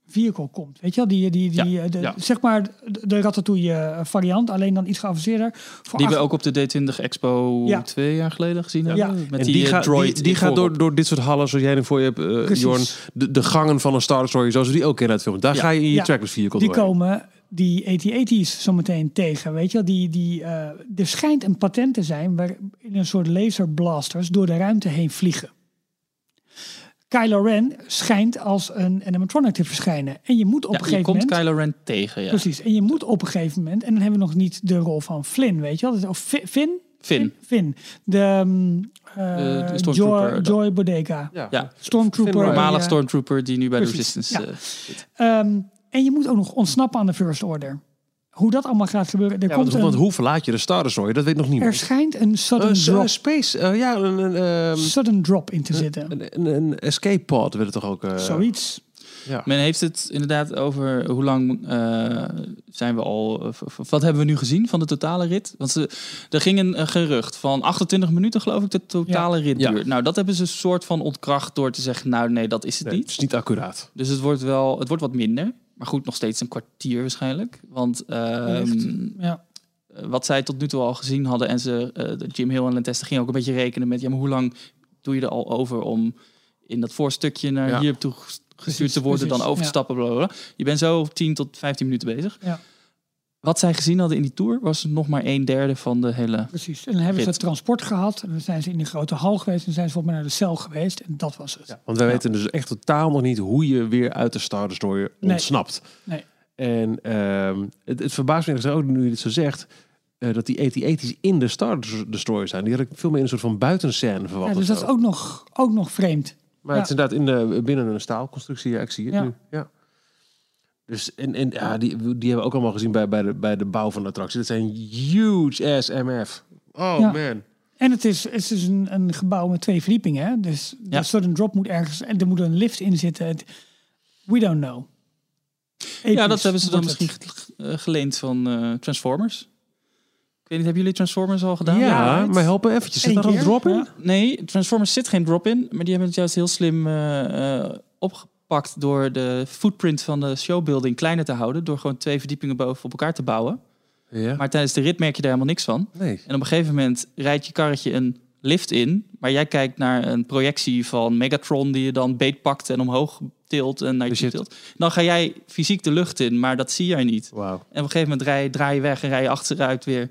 vehicle komt. Weet je wel, die, die, die, Ja, eh, de, ja. zeg maar de, Ratatouille eh, variant, alleen dan iets geavanceerder. Voor Die we ook op de D20 Expo Ja. twee jaar geleden gezien Ja. hebben. Met En die, die, eh, gaat, droid die, die gaat door, door dit soort hallen, zoals jij er voor je hebt, eh Precies. Jorn, de, de gangen van een Star Story, zoals we die ook kennen uit film. Daar Ja. ga je in je Ja. trackless vehicle die doorheen. komen die AT-AT's zometeen tegen, weet je wel. Die, die, eh, er schijnt een patent te zijn waarin een soort laserblasters door de ruimte heen vliegen. Kylo Ren schijnt als een animatronic te verschijnen. En je moet op Ja, een je gegeven komt moment... Kylo Ren tegen, ja. Precies. En je moet op een gegeven moment... En dan hebben we nog niet de rol van Flynn, weet je wel. Of Fi- Finn? Finn. Finn. De, de stormtrooper, Joy, Bodega. Ja. Ja, Stormtrooper. Finn normale stormtrooper die nu bij de Resistance ja. eh, zit. Ehm, en je moet ook nog ontsnappen aan de First Order. Hoe dat allemaal gaat gebeuren. Er, Ja, komt want, want een, hoe verlaat je de Star Destroyer? Dat weet nog er niemand. schijnt een sudden, Eh, drop, space, eh, ja, een, een, ehm, sudden drop in te zitten. een, een, een escape pod werd het toch ook... eh, Zoiets. Ja. Men heeft het inderdaad over hoe lang eh, zijn we al. of- of wat hebben we nu gezien van de totale rit? Want ze, er ging een, gerucht van 28 minuten, geloof ik, de totale rit Ja. duurt. Nou, dat hebben ze een soort van ontkracht door te zeggen: Nou, nee, dat is het Nee, het niet. is niet accuraat. Dus het wordt wel, het wordt wat minder. Maar goed, nog steeds een kwartier waarschijnlijk. Want ehm. Ja. eh, wat zij tot nu toe al gezien hadden en ze, eh, de Jim Hill en Lenteste gingen ook een beetje rekenen met, ja, maar hoe lang doe je er al over om in dat voorstukje naar Ja. hier toe ges- gestuurd Precies, te worden, precies, dan over te ja. stappen, blablabla. Je bent zo 10 tot 15 minuten bezig. Ja. Wat zij gezien hadden in die tour was nog maar een derde van de hele. Precies. En dan hebben ze het transport gehad. En dan zijn ze in de grote hal geweest. En zijn ze volgens mij naar de cel geweest. En dat was het. Want wij weten dus echt totaal nog niet hoe je weer uit de Star Destroyer Nee. ontsnapt. Nee. En ehm, het, het verbaast me ook, nu je dit zo zegt, eh, dat die AT-AT's in de Star Destroyer zijn. Die had ik veel meer in een soort van buitenscène verwacht. Ja, dus dat zo. is ook nog, ook nog vreemd. Maar ja. het is inderdaad in de, binnen een staalconstructie. Ja, ik zie het Ja. nu. Ja. Dus en, en ja, die, die hebben we ook allemaal gezien bij, bij, de, bij de bouw van de attractie. Dat zijn huge ass MF. Oh Ja. man. En het is, het is een, een gebouw met twee verdiepingen. Hè? Dus de Ja. sudden drop moet ergens... En er moet een lift in zitten. We don't know. ja, dat hebben ze dan misschien het. eh, geleend van eh, Transformers. Ik weet niet, hebben jullie Transformers al gedaan? Ja, maar help me eventjes. Zit daar een drop in? ja. Nee, Transformers zit geen drop in, maar die hebben het juist heel slim eh, eh, opgepakt door de footprint van de showbuilding kleiner te houden, door gewoon twee verdiepingen boven op elkaar te bouwen. Ja. Maar tijdens de rit merk je daar helemaal niks van. nee. En op een gegeven moment rijdt je karretje een lift in, maar jij kijkt naar een projectie van Megatron die je dan beetpakt en omhoog tilt en naar je Dus tilt. Dan ga jij fysiek de lucht in, maar dat zie jij niet. Wauw. En op een gegeven moment draai je weg en rij je achteruit weer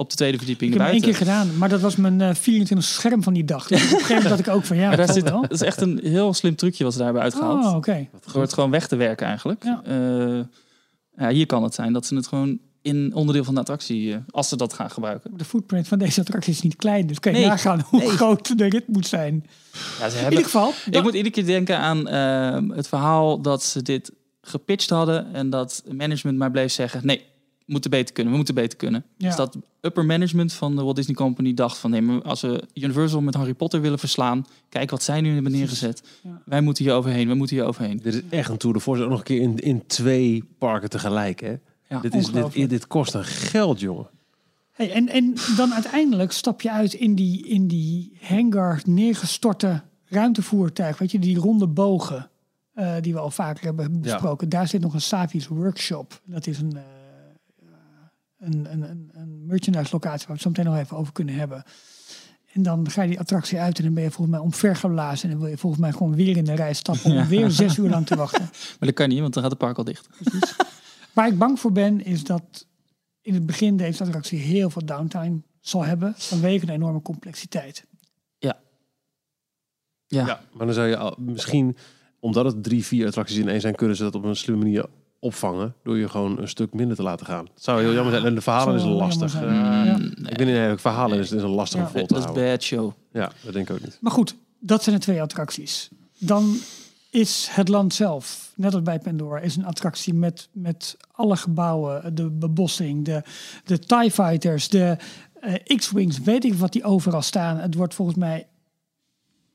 op de tweede verdieping Ik heb één keer gedaan. Maar dat was mijn eh 24 scherm van die dag. Dus op een gegeven moment dacht ik ook van... Ja, dat zit, wel. dat is echt een heel slim trucje wat ze daarbij uitgehaald. Oh, oké. Het gewoon weg te werken eigenlijk. Ja. Eh, ja, hier kan het zijn dat ze het gewoon in onderdeel van de attractie, eh, als ze dat gaan gebruiken. De footprint van deze attractie is niet klein. Dus kan je Nee. nagaan hoe Nee. groot de rit moet zijn. Ja, ze In ieder geval... Ik moet iedere keer denken aan eh, het verhaal dat ze dit gepitcht hadden en dat management maar bleef zeggen: nee, moeten beter kunnen, we moeten beter kunnen. Ja. Dus dat upper management van de Walt Disney Company dacht van nee, maar als we Universal met Harry Potter willen verslaan, kijk wat zij nu hebben neergezet. Ja. Wij moeten hier overheen, we moeten hier overheen. Dit is echt een Tour de Force. Ook nog een keer in, in twee parken tegelijk. Hè? Ja, dit, is, dit, dit kost een geld, jongen. Hey, en, en dan uiteindelijk stap je uit in die, in die hangar neergestorte ruimtevoertuig. Weet je, die ronde bogen eh, die we al vaker hebben besproken. Daar zit nog een Savi's workshop. Dat is een, eh, een, een, een, een merchandise locatie waar we het zo meteen nog even over kunnen hebben. En dan ga je die attractie uit en dan ben je volgens mij omvergeblazen. En dan wil je volgens mij gewoon weer in de rij stappen om Ja. weer zes uur lang te wachten. Maar dat kan niet, want dan gaat het park al dicht. Waar ik bang voor ben, is dat in het begin deze attractie heel veel downtime zal hebben. Vanwege de enorme complexiteit. Ja, Maar dan zou je al, misschien, omdat het drie, vier attracties in één zijn, kunnen ze dat op een slimme manier opvangen. Door je gewoon een stuk minder te laten gaan. Het zou heel jammer zijn. En de verhalen is lastig. Eh, Ja. Mm, Ik ben niet eigenlijk verhalen is, is een lastig Ja. vol te dat is bad show. Ja, dat denk ik ook niet. Maar goed, dat zijn de twee attracties. Dan is het land zelf, net als bij Pandora, is een attractie met, met alle gebouwen, de bebossing, de, de TIE Fighters, de eh, X-Wings, weet ik wat die overal staan. Het wordt volgens mij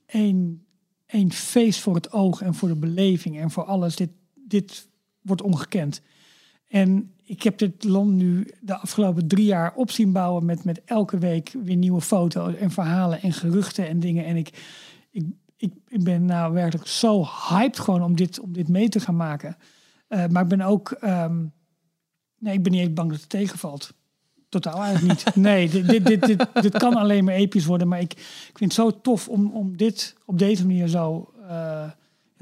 één, één feest voor het oog en voor de beleving en voor alles. Dit, dit wordt ongekend. En ik heb dit land nu de afgelopen drie jaar op zien bouwen met, met elke week weer nieuwe foto's en verhalen en geruchten en dingen. En ik, ik, ik, ik ben nou werkelijk zo hyped gewoon om dit, om dit mee te gaan maken. Eh, maar ik ben ook, ehm, nee, ik ben niet eens bang dat het tegenvalt. Totaal eigenlijk niet. Nee, dit, dit, dit, dit, dit kan alleen maar episch worden. Maar ik, ik vind het zo tof om, om dit op deze manier zo eh,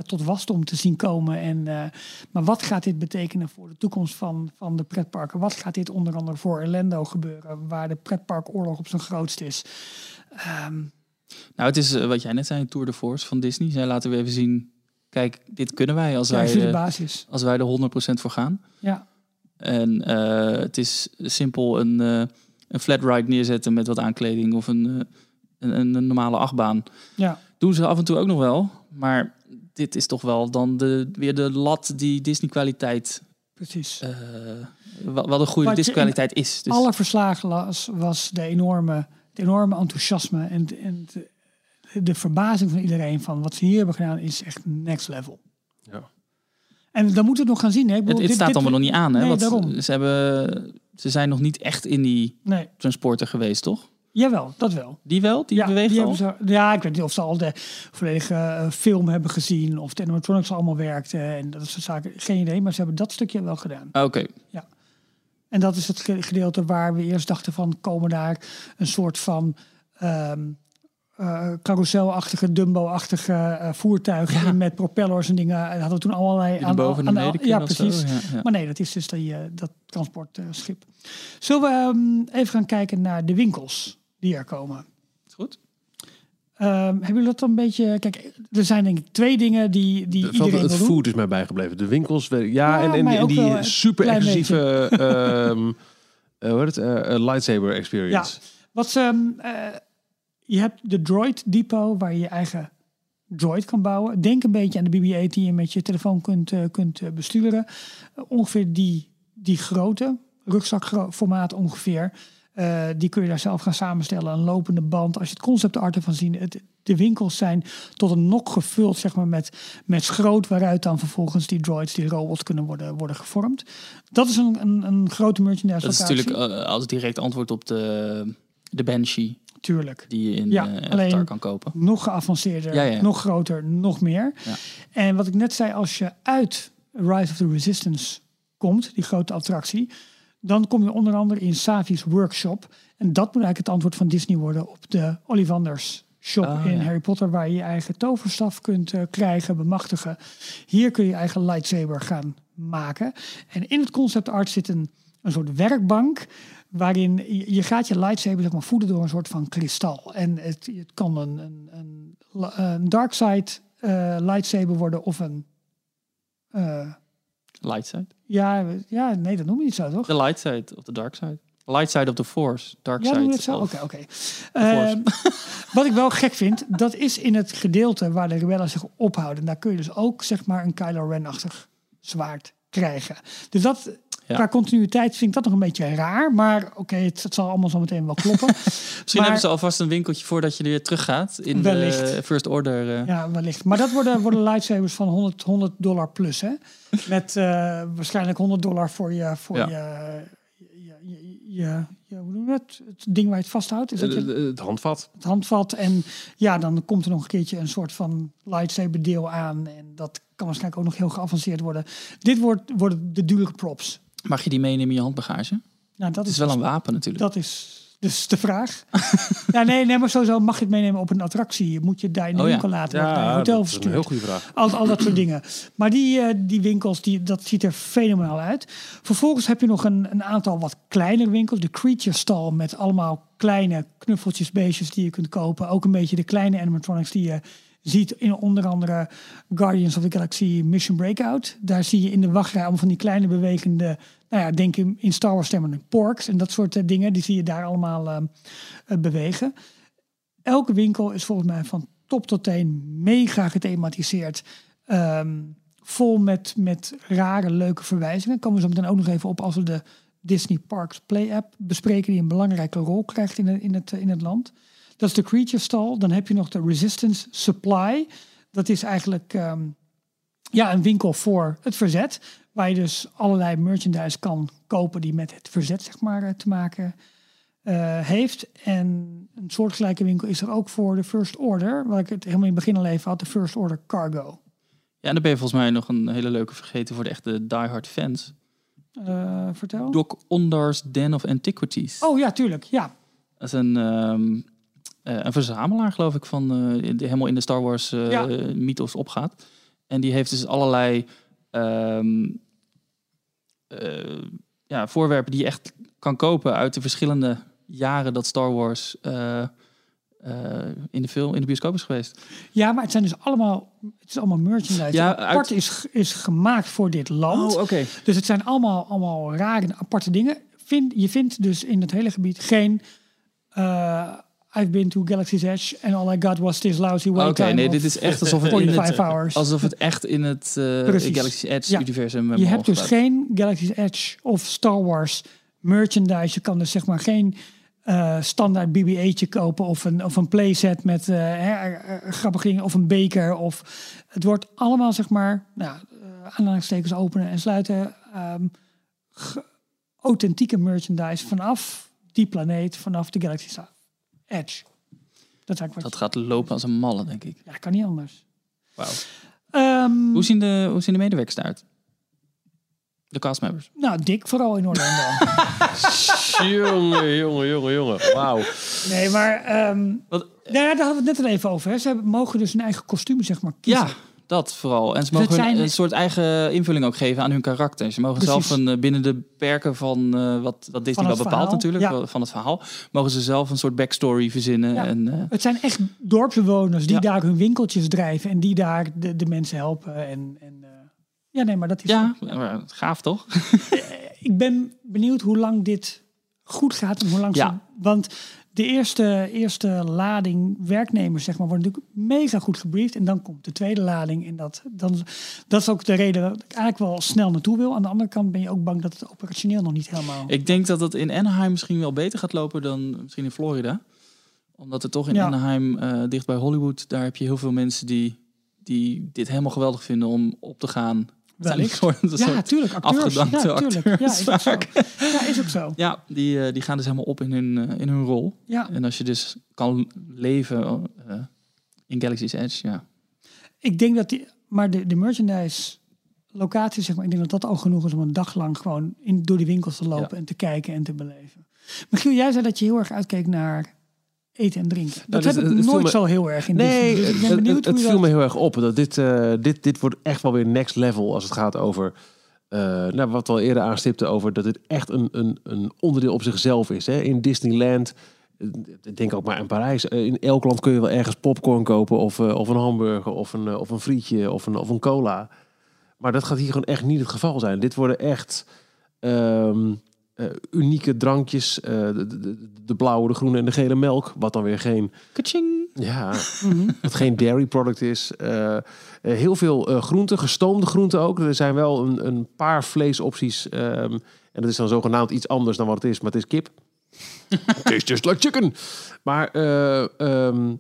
tot wasdom te zien komen. En, eh, maar wat gaat dit betekenen voor de toekomst van, van de pretparken? Wat gaat dit onder andere voor Orlando gebeuren, waar de pretparkoorlog op zijn grootst is? Ehm, Nou, het is eh, wat jij net zei, Tour de Force van Disney. Zij laten we even zien, kijk, dit kunnen wij als ja, wij, de basis. als wij er 100% voor gaan. Ja, En eh, het is simpel een, een flat ride neerzetten met wat aankleding of een, een, een, een normale achtbaan. ja. Doen ze af en toe ook nog wel, maar dit is toch wel dan de, weer de lat die Disney kwaliteit precies. eh, wat, wat een goede disckwaliteit is. Dus, Alle verslagen las, was de enorme, het enorme enthousiasme en, de- en de, de verbazing van iedereen van wat ze hier hebben gedaan is echt next level. Ja. En dan moeten we het nog gaan zien. Hè? Het, bedoel, het dit- staat dit- allemaal nog niet aan. Hè? Nee, Want daarom. Ze, hebben, ze zijn nog niet echt in die Nee, transporter geweest, toch? Jawel, dat wel. Die wel? Die ja, hebben ze, ja, ik weet niet of ze al de volledige eh, film hebben gezien of de animatronics allemaal werkte en dat soort zaken. Geen idee, maar ze hebben dat stukje wel gedaan. Ah, Oké. En dat is het ge- gedeelte waar we eerst dachten van komen daar een soort van ehm eh, carouselachtige, Dumbo-achtige eh, voertuigen met propellers en dingen. En hadden we toen allerlei Die erboven naar beneden Ja, zo, precies. ja, ja. Maar nee, dat is dus die, dat transportschip. Zullen we ehm, even gaan kijken naar de winkels die er komen? Is goed. Ehm, hebben jullie dat dan een beetje... Kijk, er zijn denk ik twee dingen die, die iedereen het wil doen. food is mij bijgebleven. De winkels, ja, Ja, en, die een super exclusieve ehm eh, hoe heet het, Eh, eh, lightsaber experience. Wat ze, ehm, eh, je hebt de Droid Depot waar je je eigen droid kan bouwen. Denk een beetje aan de BB-8 die je met je telefoon kunt, eh, kunt eh, besturen. Eh, ongeveer die, die grote rugzakformaat ongeveer. Eh, die kun je daar zelf gaan samenstellen. Een lopende band. Als je het concept art ervan ziet. Het, de winkels zijn tot een nok gevuld zeg maar, met, met schroot. Waaruit dan vervolgens die droids, die robots kunnen worden, worden gevormd. Dat is een, een, een grote merchandise Dat is natuurlijk eh, als direct antwoord op de, de Banshee Tuurlijk. die je in Ja, alleen- kan kopen. nog geavanceerder, Ja, ja. nog groter, nog meer. Ja. En wat ik net zei, als je uit Rise of the Resistance komt, die grote attractie, dan kom je onder andere in Savi's workshop. En dat moet eigenlijk het antwoord van Disney worden op de Ollivanders shop Ah, in ja. Harry Potter, waar je je eigen toverstaf kunt eh, krijgen, bemachtigen. Hier kun je je eigen lightsaber gaan maken. En in het concept art zit een, een soort werkbank waarin je, je gaat je lightsaber zeg maar, voeden door een soort van kristal. En het, het kan een, een, een, een dark side eh, lightsaber worden of een... Light side. Ja, ja, nee, dat noem je niet zo, toch? De light side of de dark side. Light side of the force. Dark Ja, side. zo? Oké, oké. Ehm, wat ik wel gek vind, dat is in het gedeelte waar de rebellen zich ophouden. Daar kun je dus ook, zeg maar, een Kylo Ren-achtig zwaard krijgen. Dus dat, Ja. qua continuïteit vind ik dat nog een beetje raar. Maar oké, het, het zal allemaal zo meteen wel kloppen. Misschien Maar- hebben ze alvast een winkeltje voordat je er weer terug gaat. In Wellicht. de First Order. eh. Ja, wellicht. Maar dat worden, worden lightsabers van 100, 100 dollar plus, hè? Met eh, waarschijnlijk 100 dollar voor je... Voor Ja. je, je, je, je, je- hoe noem je het? Het ding waar je het vasthoudt. Is dat je, Eh, Het handvat. het handvat. En ja, dan komt er nog een keertje een soort van lightsaber deel aan. En dat kan waarschijnlijk ook nog heel geavanceerd worden. Dit wordt, worden de dure props. Mag je die meenemen in je handbagage? Nou, dat is wel een wapen natuurlijk. Dat is dus de vraag. ja, nee, nee, maar sowieso mag je het meenemen op een attractie. Moet je het daar in de Oh ja. laten Ja, hotel dat is een verstuurd. heel goede vraag. Al, al dat soort dingen. Maar die, eh, die winkels, die, dat ziet er fenomenaal uit. Vervolgens heb je nog een, een aantal wat kleinere winkels. De Creature Stall met allemaal kleine knuffeltjes, beestjes die je kunt kopen. Ook een beetje de kleine animatronics die je ziet in onder andere Guardians of the Galaxy Mission Breakout. Daar zie je in de wachtrij allemaal van die kleine bewegende, nou ja, denk in, in Star Wars termen porks en dat soort eh, dingen. Die zie je daar allemaal eh, eh, bewegen. Elke winkel is volgens mij van top tot teen mega gethematiseerd. Ehm, vol met, met rare, leuke verwijzingen. Komen we zo meteen ook nog even op als we de Disney Parks Play App bespreken, die een belangrijke rol krijgt in, in, het, in het land. Dat is de Creature Stall. Dan heb je nog de Resistance Supply. Dat is eigenlijk ehm, ja, een winkel voor het verzet. Waar je dus allerlei merchandise kan kopen die met het verzet zeg maar, eh, te maken eh, heeft. En een soortgelijke winkel is er ook voor de First Order. Waar ik het helemaal in het begin al even had. De First Order Cargo. Ja, en dan ben je volgens mij nog een hele leuke vergeten voor de echte diehard fans. Eh, vertel. Doc Ondar's Den of Antiquities. Oh ja, tuurlijk. Ja. Dat is een, ehm, eh, een verzamelaar, geloof ik, van eh, die helemaal in de Star Wars eh Ja. mythos opgaat. En die heeft dus allerlei ehm, eh, ja, voorwerpen die je echt kan kopen uit de verschillende jaren dat Star Wars eh, eh, in de film, in de bioscoop is geweest. ja, maar het zijn dus allemaal, het is allemaal merchandise. Ja, apart uit- is, is gemaakt voor dit land. oké. Dus het zijn allemaal, allemaal rare en aparte dingen. Vind, je vindt dus in het hele gebied geen eh, I've been to Galaxy's Edge and all I got was this lousy wait time nee, dit is echt alsof het, in 45 het, hours. alsof het echt in het eh Precies. Galaxy Edge Ja. universum Je hebt dus geen Galaxy's Edge of Star Wars merchandise. Je kan dus zeg maar geen eh, standaard BB-8'tje kopen of een, of een playset met eh, hè, eh, eh, grappige dingen of een beker. Of, het wordt allemaal zeg maar, nou, eh, aanhalingstekens openen en sluiten. ehm, authentieke merchandise vanaf die planeet, vanaf de Galaxy's Edge. Dat Dat gaat lopen als een malle, denk ik. ja, kan niet anders. Wauw. Ehm, Hoe zien de, hoe zien de medewerkers eruit? De castmembers. nou, dik vooral in Orlando. jongen, jongen, jongen, jongen. Wauw. Nee, maar ehm, Wat- nou ja, daar hadden we het net al even over. Hè. Ze hebben, mogen dus hun eigen kostuum zeg maar kiezen. Ja, dat vooral. En ze mogen zijn- een soort eigen invulling ook geven aan hun karakter. Ze mogen Precies. zelf een, eh, binnen de perken van eh, wat dat Disney wel bepaalt verhaal, natuurlijk, ja. van het verhaal, mogen ze zelf een soort backstory verzinnen. Ja. En, eh, Het zijn echt dorpsbewoners die Ja. daar hun winkeltjes drijven en die daar de, de mensen helpen. En, en, ja, nee, maar dat is. ja, gaaf toch? Ik ben benieuwd hoe lang dit goed gaat en hoe lang. Ja. ze- want de eerste, eerste lading werknemers, zeg maar, worden natuurlijk mega goed gebriefd. En dan komt de tweede lading. En dat, dan, dat is ook de reden dat ik eigenlijk wel snel naartoe wil. Aan de andere kant ben je ook bang dat het operationeel nog niet helemaal. Ik denk dat het in Anaheim misschien wel beter gaat lopen dan misschien in Florida. Omdat het toch in Ja. Anaheim, eh, dicht bij Hollywood, daar heb je heel veel mensen die, die dit helemaal geweldig vinden om op te gaan. Een Ja, tuurlijk. Acteurs. afgedankte ja, tuurlijk. Ja, acteurs is vaak. Ja, is ook zo. Ja, die, eh, die gaan dus helemaal op in hun, eh, in hun rol. Ja. En als je dus kan leven eh, in Galaxy's Edge, ja. Ik denk dat die, maar de, de merchandise locatie, zeg maar, ik denk dat dat al genoeg is om een dag lang gewoon in, door die winkels te lopen Ja. en te kijken en te beleven. Michiel, jij zei dat je heel erg uitkeek naar eten en drinken. Dat dus heb ik het nooit me- zo heel erg in Nee. Dus ik ben het, benieuwd het, het je viel dat... me heel erg op. Dat dit, eh, dit, dit wordt echt wel weer next level als het gaat over... eh, nou, wat we al eerder aanstipte over dat dit echt een, een, een onderdeel op zichzelf is. Hè? In Disneyland, eh, ik denk ook maar in Parijs. eh, in elk land kun je wel ergens popcorn kopen of, eh, of een hamburger of een, eh, of een frietje of een, of een cola. Maar dat gaat hier gewoon echt niet het geval zijn. Dit worden echt ehm, eh, unieke drankjes. eh, de, de, de blauwe, de groene en de gele melk. Wat dan weer geen... Kaching! Ja, dat geen dairy product is. Eh, heel veel groenten, gestoomde groenten ook. Er zijn wel een, een paar vleesopties. ehm, en dat is dan zogenaamd iets anders dan wat het is, maar het is kip. Tastes just like chicken. Maar eh, ehm,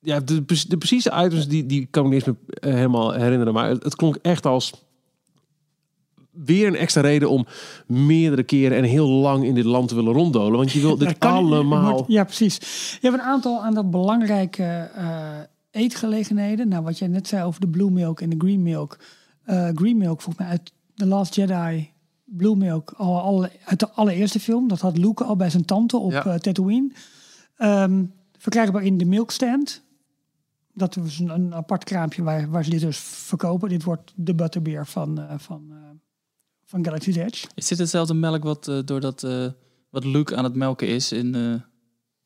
ja, de, de precieze items die, die kan ik me niet eens meer helemaal herinneren. Maar het, het klonk echt als weer een extra reden om meerdere keren en heel lang in dit land te willen ronddolen. Want je wil dit kan allemaal... Ja, precies. Je hebt een aantal, aantal belangrijke eh, eetgelegenheden. Nou, wat jij net zei over de blue milk en de green milk. Eh, green milk, volgens mij uit The Last Jedi. Blue milk, al, al, uit de allereerste film. Dat had Luke al bij zijn tante op Ja. eh, Tatooine. Ehm, verkrijgbaar in de milkstand. Dat is een, een apart kraampje waar, waar ze dit dus verkopen. Dit wordt de butterbeer van, van, van Galaxy's Edge. Is dit hetzelfde melk wat, eh, doordat, eh, wat Luke aan het melken is in eh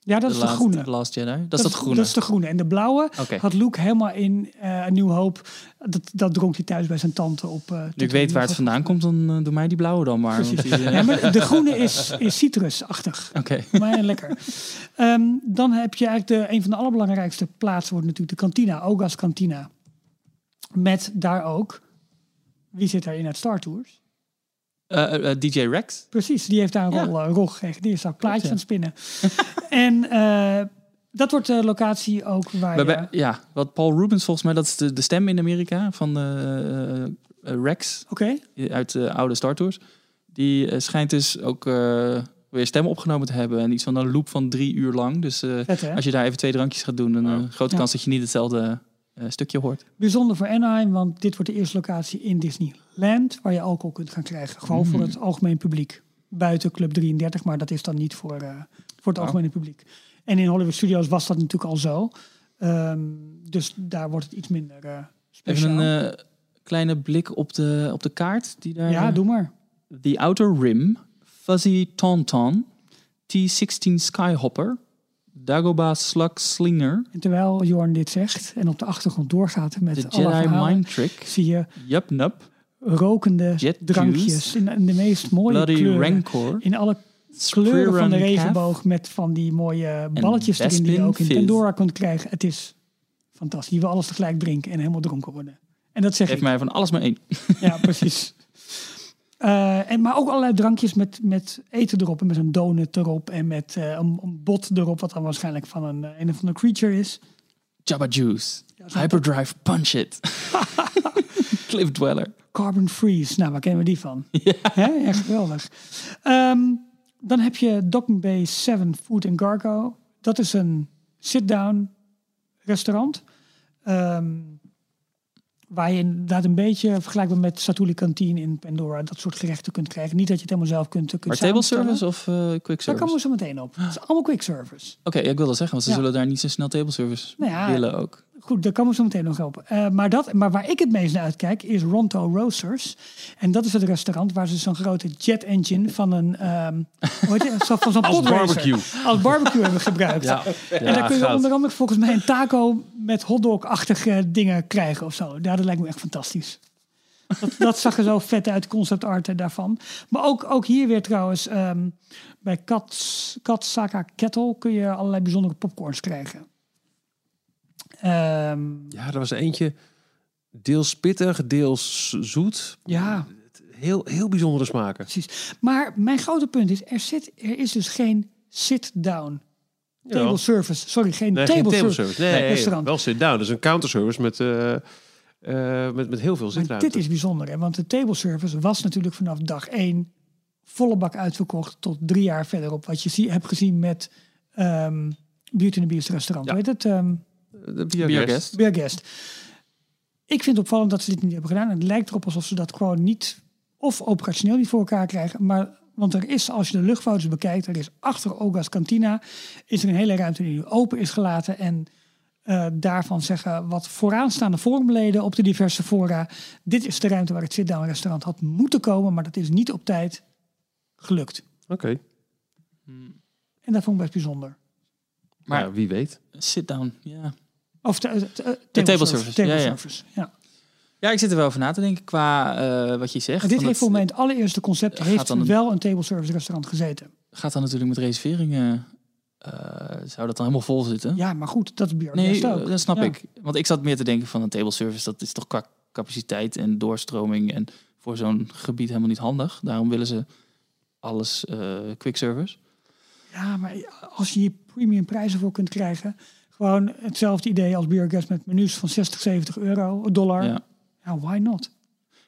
Ja, dat The is de Last- groene. The Last Jedi? Dat, is dat groene? Dat is de groene. En de blauwe Oké. had Luke helemaal in een nieuw hoop. Dat, dat dronk hij thuis bij zijn tante op. Nu ik weet waar het vandaan komt, dan eh, doe mij die blauwe dan maar. Precies. want die, Ja, maar de groene is, is citrusachtig. Oké. Maar lekker. Ehm, dan heb je eigenlijk de, een van de allerbelangrijkste plaatsen wordt natuurlijk de kantina, Oga's kantina. Met daar ook, wie zit daar in het Star Tours? Eh, eh, DJ Rex? Precies, die heeft daar een Ja. rol, eh, rol gekregen. Die is daar plaatjes aan het spinnen. en eh, dat wordt de locatie ook waar ja, wat Paul Rubens volgens mij, dat is de, de stem in Amerika van eh, eh, eh, Rex Oké, uit de oude Star Tours. Die eh, schijnt dus ook eh, weer stemmen opgenomen te hebben. En iets van een loop van drie uur lang. Dus eh, vet als je daar even twee drankjes gaat doen, dan een grote Ja. kans dat je niet hetzelfde eh, stukje hoort. Bijzonder voor Anaheim, want dit wordt de eerste locatie in Disneyland waar je alcohol kunt gaan krijgen. Gewoon voor het algemeen publiek. Buiten Club 33, maar dat is dan niet voor, eh, voor het algemene publiek. En in Hollywood Studios was dat natuurlijk al zo. Ehm, dus daar wordt het iets minder eh Even speciaal. een eh, kleine blik op de, op de kaart. Die daar, ja, eh, doe maar. The Outer Rim, Fuzzy Tauntaun, T-16 Skyhopper, Dagobah Slug Slinger, En terwijl Jorn dit zegt en op de achtergrond doorgaat met alle Jedi verhalen, Mind Trick, zie je Yup Nup, rokende Jet drankjes in, in de meest mooie Bloody kleuren. Rancor, In alle kleuren van de regenboog met van die mooie balletjes erin die je ook in. Pandora kunt krijgen. Het is fantastisch. Je wil alles tegelijk drinken en helemaal dronken worden. En dat zeg Geef ik. mij van alles maar één. Ja, precies. Eh, en, maar ook allerlei drankjes met, met eten erop en met een donut erop en met eh, een, een bot erop, wat dan waarschijnlijk van een, eh, een of andere creature is. Jabba Juice. Hyperdrive Punch It. Cliff Dweller. Carbon Freeze, nou, waar kennen we die van? Hè? Echt geweldig. Ehm, dan heb je Docking Bay 7 Food and Cargo. Dat is een sit-down restaurant. Ehm, waar je inderdaad een beetje vergelijkbaar met Satuli Kantine in Pandora dat soort gerechten kunt krijgen. Niet dat je het helemaal zelf kunt, kunt Maar table service of eh, quick Daar service? komen we zo meteen op. Het is allemaal quick service. Oké, ik wil dat zeggen, want ze Ja. zullen daar niet zo snel table service Nou ja, willen ook. Goed, daar komen we zo meteen nog op. Eh, maar, dat, maar waar ik het meest naar uitkijk is Ronto Roasters. En dat is het restaurant waar ze zo'n grote jet engine van een... ehm hoe heet het? Van zo'n Als barbecue. Als barbecue hebben gebruikt. en daar kun je onder andere volgens mij een taco met hotdog-achtige dingen krijgen of zo. Ja, dat lijkt me echt fantastisch. Dat, dat zag er zo vet uit, concept art daarvan. Maar ook, ook hier weer trouwens, ehm, bij Kats, Katsaka Kettle kun je allerlei bijzondere popcorns krijgen. Ehm, Ja, er was eentje deels pittig, deels zoet. ja, Heel, heel bijzondere smaken. precies. Maar mijn grote punt is, er, zit, er is dus geen sit-down table service. Sorry, geen Nee, table, geen table service. Nee, restaurant. wel sit down. Dus een counterservice met, eh, eh, met, met heel veel Maar zitruimte. dit is bijzonder, hè? want de table service was natuurlijk vanaf dag één volle bak uitverkocht tot drie jaar verderop. Wat je zie, hebt gezien met ehm Beauty and the Beast restaurant. Ja. Weet het? ehm De Beer bierguest. guest. Beer Guest. Ik vind het opvallend dat ze dit niet hebben gedaan. En het lijkt erop alsof ze dat gewoon niet, of operationeel niet voor elkaar krijgen. Maar, want er is, als je de luchtfoto's bekijkt, er is achter Oga's Cantina, is er een hele ruimte die nu open is gelaten. En eh, daarvan zeggen wat vooraanstaande forumleden op de diverse fora. Dit is de ruimte waar het sit-down restaurant had moeten komen, maar dat is niet op tijd gelukt. Oké. En dat vond ik best bijzonder. Maar Ja, wie weet. sit down, ja. Of de, de, de- table service, Table ja, ja. ja. Ja, ik zit er wel over na te denken qua eh, wat je zegt. Dit heeft voor het mij het allereerste concept heeft dan wel een table service restaurant gezeten. gaat dan natuurlijk met reserveringen. eh, zou dat dan helemaal vol zitten? Ja, maar goed, dat is Björn nee, ook. dat snap Ja. ik. Want ik zat meer te denken van een table service, dat is toch qua capaciteit en doorstroming en voor zo'n gebied helemaal niet handig. Daarom willen ze alles eh, quick service. Ja, maar als je hier premium prijzen voor kunt krijgen, gewoon hetzelfde idee als Guest met menus van 60, 70 euro, dollar. Ja, Ja. why not?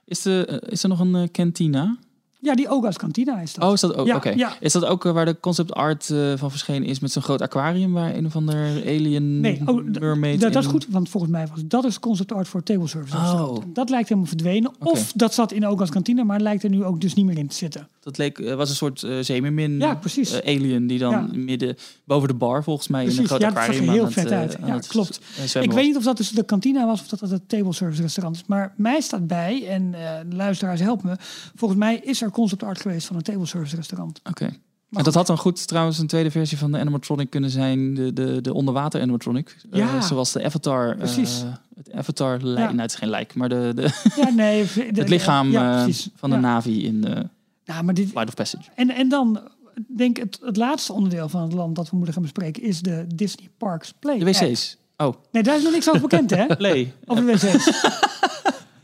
Is, de, eh, is er nog een eh, cantina? Ja, die ook als kantina is dat. Oh, is dat ook? Ja, Oké. ja. Is dat ook eh, waar de concept art eh, van verschenen is met zo'n groot aquarium waar een of ander alien Nee, oh, mermaid dat, dat is goed, want volgens mij was dat is concept art voor table service. Oh. Dat lijkt helemaal verdwenen. Of dat zat in ook als kantine, maar lijkt er nu ook dus niet meer in te zitten. Dat leek, eh, was een soort uh, zeemermin Ja, precies. eh, alien die dan Ja. midden boven de bar volgens mij in een Precies, groot ja, dat zag er heel vet het, uit. Ja, klopt. Ik weet niet of dat dus de kantina was of dat dat het table service restaurant is. Maar mij staat bij, en de luisteraars help me. Volgens mij is er concept art geweest van een table service restaurant. Oké. Maar En dat had dan goed trouwens een tweede versie van de animatronic kunnen zijn, de, de, de onderwater animatronic. Ja. zoals de Avatar. Precies. het Avatar lijk, Ja. nou, het is geen lijk, maar de, de, Ja, nee. de- het lichaam ja, precies. van de. Navi in de Nou, maar dit, Flight of Passage. en, en dan denk ik het, het laatste onderdeel van het land dat we moeten gaan bespreken is de Disney Parks Play. De app. wc's. Oh, Nee, daar is nog niks over bekend, hè? Play. Over de wc's.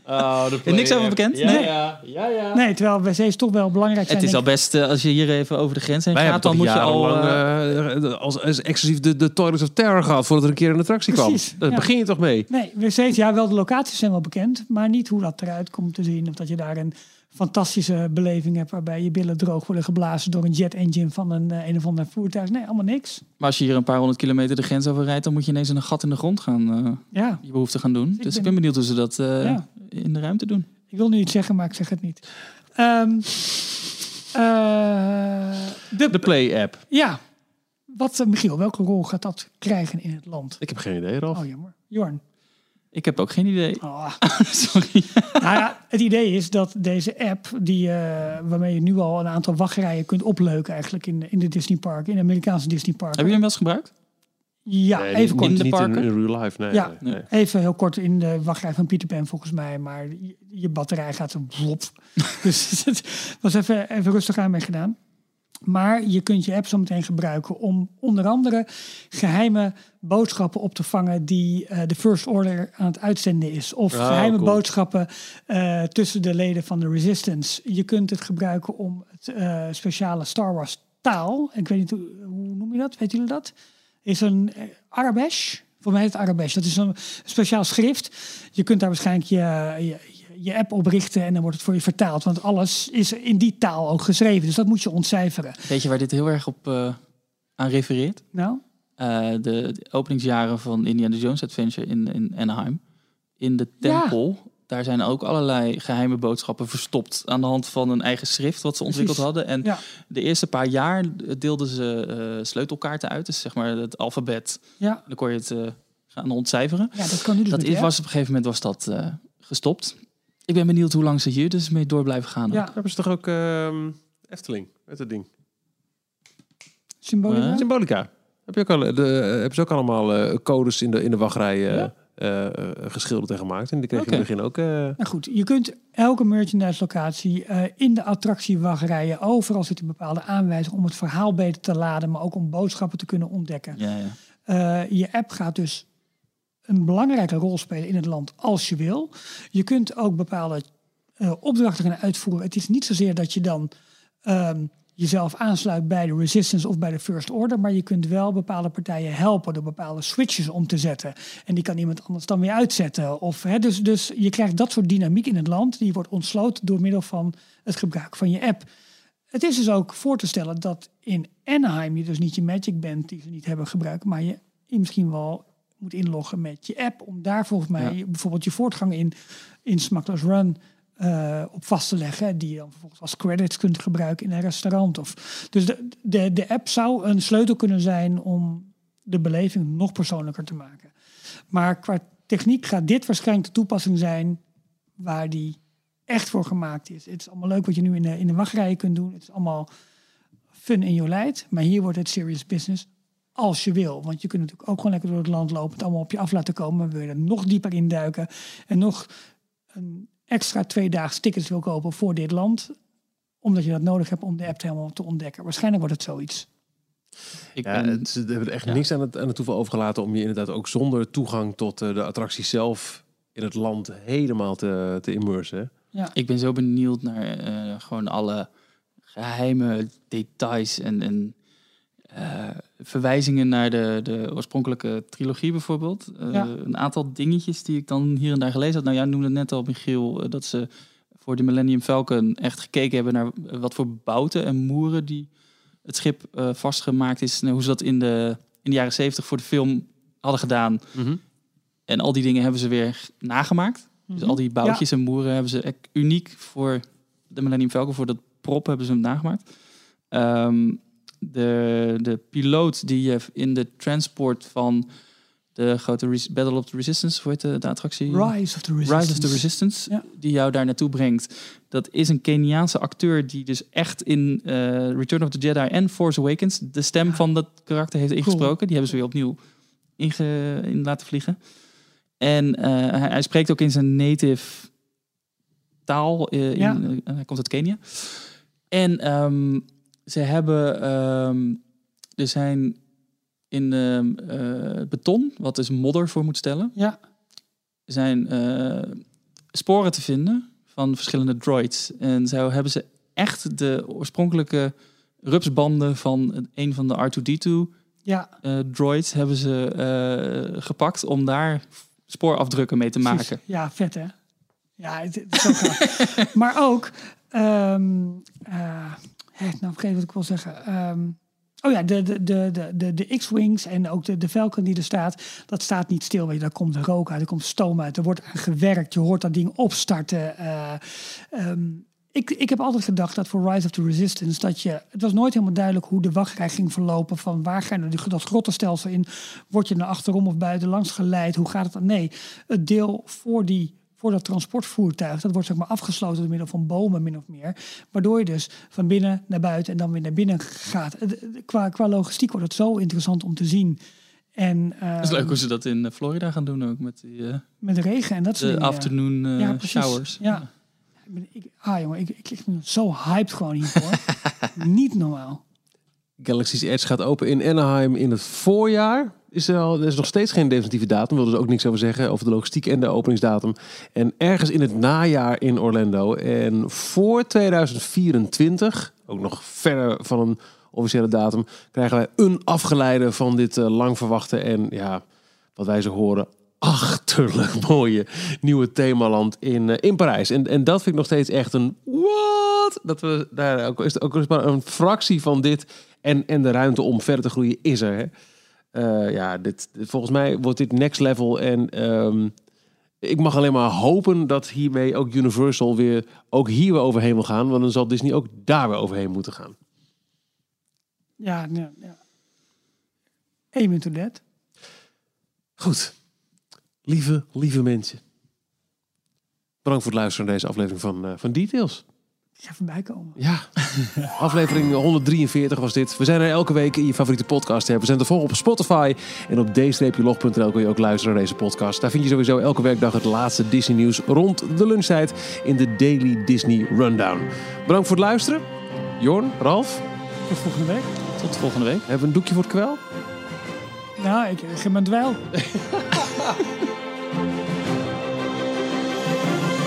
Oh, de Er niks over bekend? Ja, Nee. ja, ja, ja. Nee, terwijl wc's toch wel belangrijk zijn. Het is al best, eh, als je hier even over de grens heen Wij gaat, dan moet je al... eh, eh, als, als exclusief de, de Toilets of Terror gehad voordat er een keer een attractie Precies, kwam. Daar ja. begin je toch mee? Nee, wc's, ja, wel de locaties zijn wel bekend, maar niet hoe dat eruit komt te zien. Of dat je daar een fantastische beleving hebt waarbij je billen droog worden geblazen door een jet engine van een, eh, een of ander voertuig. Nee, allemaal niks. maar als je hier een paar honderd kilometer de grens over rijdt, dan moet je ineens in een gat in de grond gaan, eh, Ja, je behoefte gaan doen. dus ik ben- ben benieuwd hoe ze dat eh, Ja. in de ruimte doen. ik wil nu iets zeggen, maar ik zeg het niet. Ehm, eh, de, De Play-app. Ja, wat, Michiel, welke rol gaat dat krijgen in het land? Ik heb geen idee, Ralf. Oh, jammer. Jorn. Ik heb ook geen idee. Ah. Sorry. Nou ja, het idee is dat deze app, die, eh, waarmee je nu al een aantal wachtrijen kunt opleuken eigenlijk in, in de Disney Park, in de Amerikaanse Disney Park. Hebben jullie hem wel eens gebruikt? Ja, Nee, even kort. niet, de niet in, parken? in real life, nee. Ja. nee, nee. Even heel kort in de wachtrij van Peter Pan volgens mij, maar je, je batterij gaat zo blop. dus het was even, even rustig aan mee gedaan. Maar je kunt je app zo meteen gebruiken om onder andere geheime boodschappen op te vangen die eh, de First Order aan het uitzenden is. Of Oh, geheime cool. boodschappen eh, tussen de leden van de Resistance. Je kunt het gebruiken om het eh, speciale Star Wars taal. Ik weet niet hoe, hoe noem je dat? Weet jullie dat? Is een Arabesh. Voor mij het Arabesh. Dat is een speciaal schrift. Je kunt daar waarschijnlijk je, je, je app op richten en dan wordt het voor je vertaald. Want alles is in die taal ook geschreven. Dus dat moet je ontcijferen. Weet je waar dit heel erg op eh, aan refereert? Nou, Eh, de, de openingsjaren van Indiana Jones Adventure in, in Anaheim. In de Ja. tempel, daar zijn ook allerlei geheime boodschappen verstopt aan de hand van een eigen schrift wat ze ontwikkeld Precies. hadden. En Ja. de eerste paar jaar deelden ze eh, sleutelkaarten uit, dus zeg maar het alfabet. ja, Dan kon je het gaan ontcijferen. ja, dat kan nu dus dat is, was op een gegeven moment was dat gestopt. Ik ben benieuwd hoe lang ze hier dus mee door blijven gaan. Ja. Hebben ze toch ook ehm, Efteling, met dat ding. Symbolica. Eh? Symbolica. Heb je ook al, de, eh, hebben ze ook allemaal eh, codes in de, in de wachtrij eh, Ja. eh, eh, geschilderd en gemaakt. En die kreeg je in het begin ook... eh, Nou goed, je kunt elke merchandise locatie eh, in de attractiewachtrijen, overal zit een bepaalde aanwijzing om het verhaal beter te laden, maar ook om boodschappen te kunnen ontdekken. Ja, ja. Eh, je app gaat dus een belangrijke rol spelen in het land als je wil. Je kunt ook bepaalde eh, opdrachten gaan uitvoeren. Het is niet zozeer dat je dan ehm, jezelf aansluit bij de Resistance of bij de First Order, maar je kunt wel bepaalde partijen helpen door bepaalde switches om te zetten. En die kan iemand anders dan weer uitzetten. Of, hè, dus, dus je krijgt dat soort dynamiek in het land. Die wordt ontsloten door middel van het gebruik van je app. Het is dus ook voor te stellen dat in Anaheim je dus niet je Magic Band die ze niet hebben gebruikt, maar je, je misschien wel moet inloggen met je app om daar volgens mij bijvoorbeeld je voortgang in, in Smuggler's Run eh, op vast te leggen, die je dan vervolgens als credits kunt gebruiken in een restaurant. Of, dus de, de, de app zou een sleutel kunnen zijn om de beleving nog persoonlijker te maken. Maar qua techniek gaat dit waarschijnlijk de toepassing zijn waar die echt voor gemaakt is. Het is allemaal leuk wat je nu in de, in de wachtrijen kunt doen. Het is allemaal fun in je lijdt. Maar hier wordt het serious business als je wil. Want je kunt natuurlijk ook gewoon lekker door het land lopen. Het allemaal op je af laten komen. Maar wil je er nog dieper in duiken. En nog een extra twee dagen tickets wil kopen voor dit land. Omdat je dat nodig hebt om de app helemaal te ontdekken. Waarschijnlijk wordt het zoiets. Ik ja, ben, het- ze hebben er echt ja. niks aan het, aan het toeval overgelaten om je inderdaad ook zonder toegang tot eh, de attractie zelf in het land helemaal te, te immersen. Ja. Ik ben zo benieuwd naar eh, gewoon alle geheime details en, en eh, verwijzingen naar de, de oorspronkelijke trilogie bijvoorbeeld. Eh, Ja. Een aantal dingetjes die ik dan hier en daar gelezen had. Nou, jij noemde net al, Michiel, eh, dat ze voor de Millennium Falcon echt gekeken hebben naar wat voor bouten en moeren die het schip vastgemaakt is. Hoe ze dat in de, in de jaren zeventig voor de film hadden gedaan. En al die dingen hebben ze weer nagemaakt. Dus al die boutjes en moeren hebben ze uniek voor de Millennium Falcon, voor dat prop hebben ze hem nagemaakt. Ehm, de, de piloot die je in de transport van de grote Battle of the Resistance, hoe heet de, de attractie? Rise of the Resistance. Rise of the Resistance, Ja. die jou daar naartoe brengt. Dat is een Keniaanse acteur die dus echt in eh, Return of the Jedi en Force Awakens de stem van dat karakter heeft ingesproken. Die hebben ze weer opnieuw inge, in laten vliegen. En eh, hij, hij spreekt ook in zijn native taal. eh, in, Ja. hij komt uit Kenia. En ehm, ze hebben... ehm, er zijn in ehm, eh, beton, wat dus modder voor moet stellen Ja, zijn eh, sporen te vinden van verschillende droids. En zo hebben ze echt de oorspronkelijke rupsbanden van een van de R2D2 ja. eh, droids hebben ze gepakt om daar spoorafdrukken mee te Precies. maken. Ja, vet hè? Ja, het, het is ook maar ook, hè, nou vergeet wat ik wil zeggen. Ehm, oh ja, de, de, de, de, de, X-Wings en ook de, de Falcon die er staat, dat staat niet stil. Weet je, daar komt rook uit, er komt stoom uit, er wordt aan gewerkt. Je hoort dat ding opstarten. eh, ehm, ik, ik heb altijd gedacht dat voor Rise of the Resistance dat je. Het was nooit helemaal duidelijk hoe de wachtrij ging verlopen. Van waar ga je nou dat grottenstelsel in? Word je naar achterom of buiten langs geleid? Hoe gaat het dan? Nee, het deel voor, die, voor dat transportvoertuig, dat wordt zeg maar afgesloten door middel van bomen, min of meer. Waardoor je dus van binnen naar buiten en dan weer naar binnen gaat. Qua, qua logistiek wordt het zo interessant om te zien. En Het is ehm, leuk hoe ze dat in eh, Florida gaan doen ook met die, eh, met regen en dat soort de dingen. afternoon eh, Ja, showers. Ja. Ik ben, ik, ah jongen, ik, ik lig me zo hyped gewoon hiervoor. Niet normaal. Galaxy's Edge gaat open in Anaheim in het voorjaar. Is er, al, is nog steeds geen definitieve datum. Wilden ze ook niks over zeggen. Over de logistiek en de openingsdatum. En ergens in het najaar in Orlando. En voor 2024, ook nog verder van een officiële datum, krijgen wij een afgeleide van dit eh, lang verwachte en ja, wat wij zo horen, achterlijk mooie nieuwe themaland in, eh, in Parijs. En, en dat vind ik nog steeds echt een what? Dat we daar ook is ook maar een fractie van dit en, en de ruimte om verder te groeien is er. Hè? Eh, ja, dit, volgens mij wordt dit next level en ehm, ik mag alleen maar hopen dat hiermee ook Universal weer ook hier weer overheen wil gaan, want dan zal Disney ook daar weer overheen moeten gaan. Ja, ja, ja. Amen to that. Goed. Lieve, lieve mensen. Bedankt voor het luisteren naar deze aflevering van, eh, van Details. Ik ga voorbij komen. Ja, aflevering 143 was dit. We zijn er elke week in je favoriete podcast hebben. We zijn te volgen op Spotify en op d-log.nl kun je ook luisteren naar deze podcast. Daar vind je sowieso elke werkdag het laatste Disney nieuws rond de lunchtijd in de Daily Disney Rundown. Bedankt voor het luisteren. Jorn, Ralf, Tot volgende week. Tot volgende week. hebben we een doekje voor het kwel? Nou, ik, ik heb mijn dweil.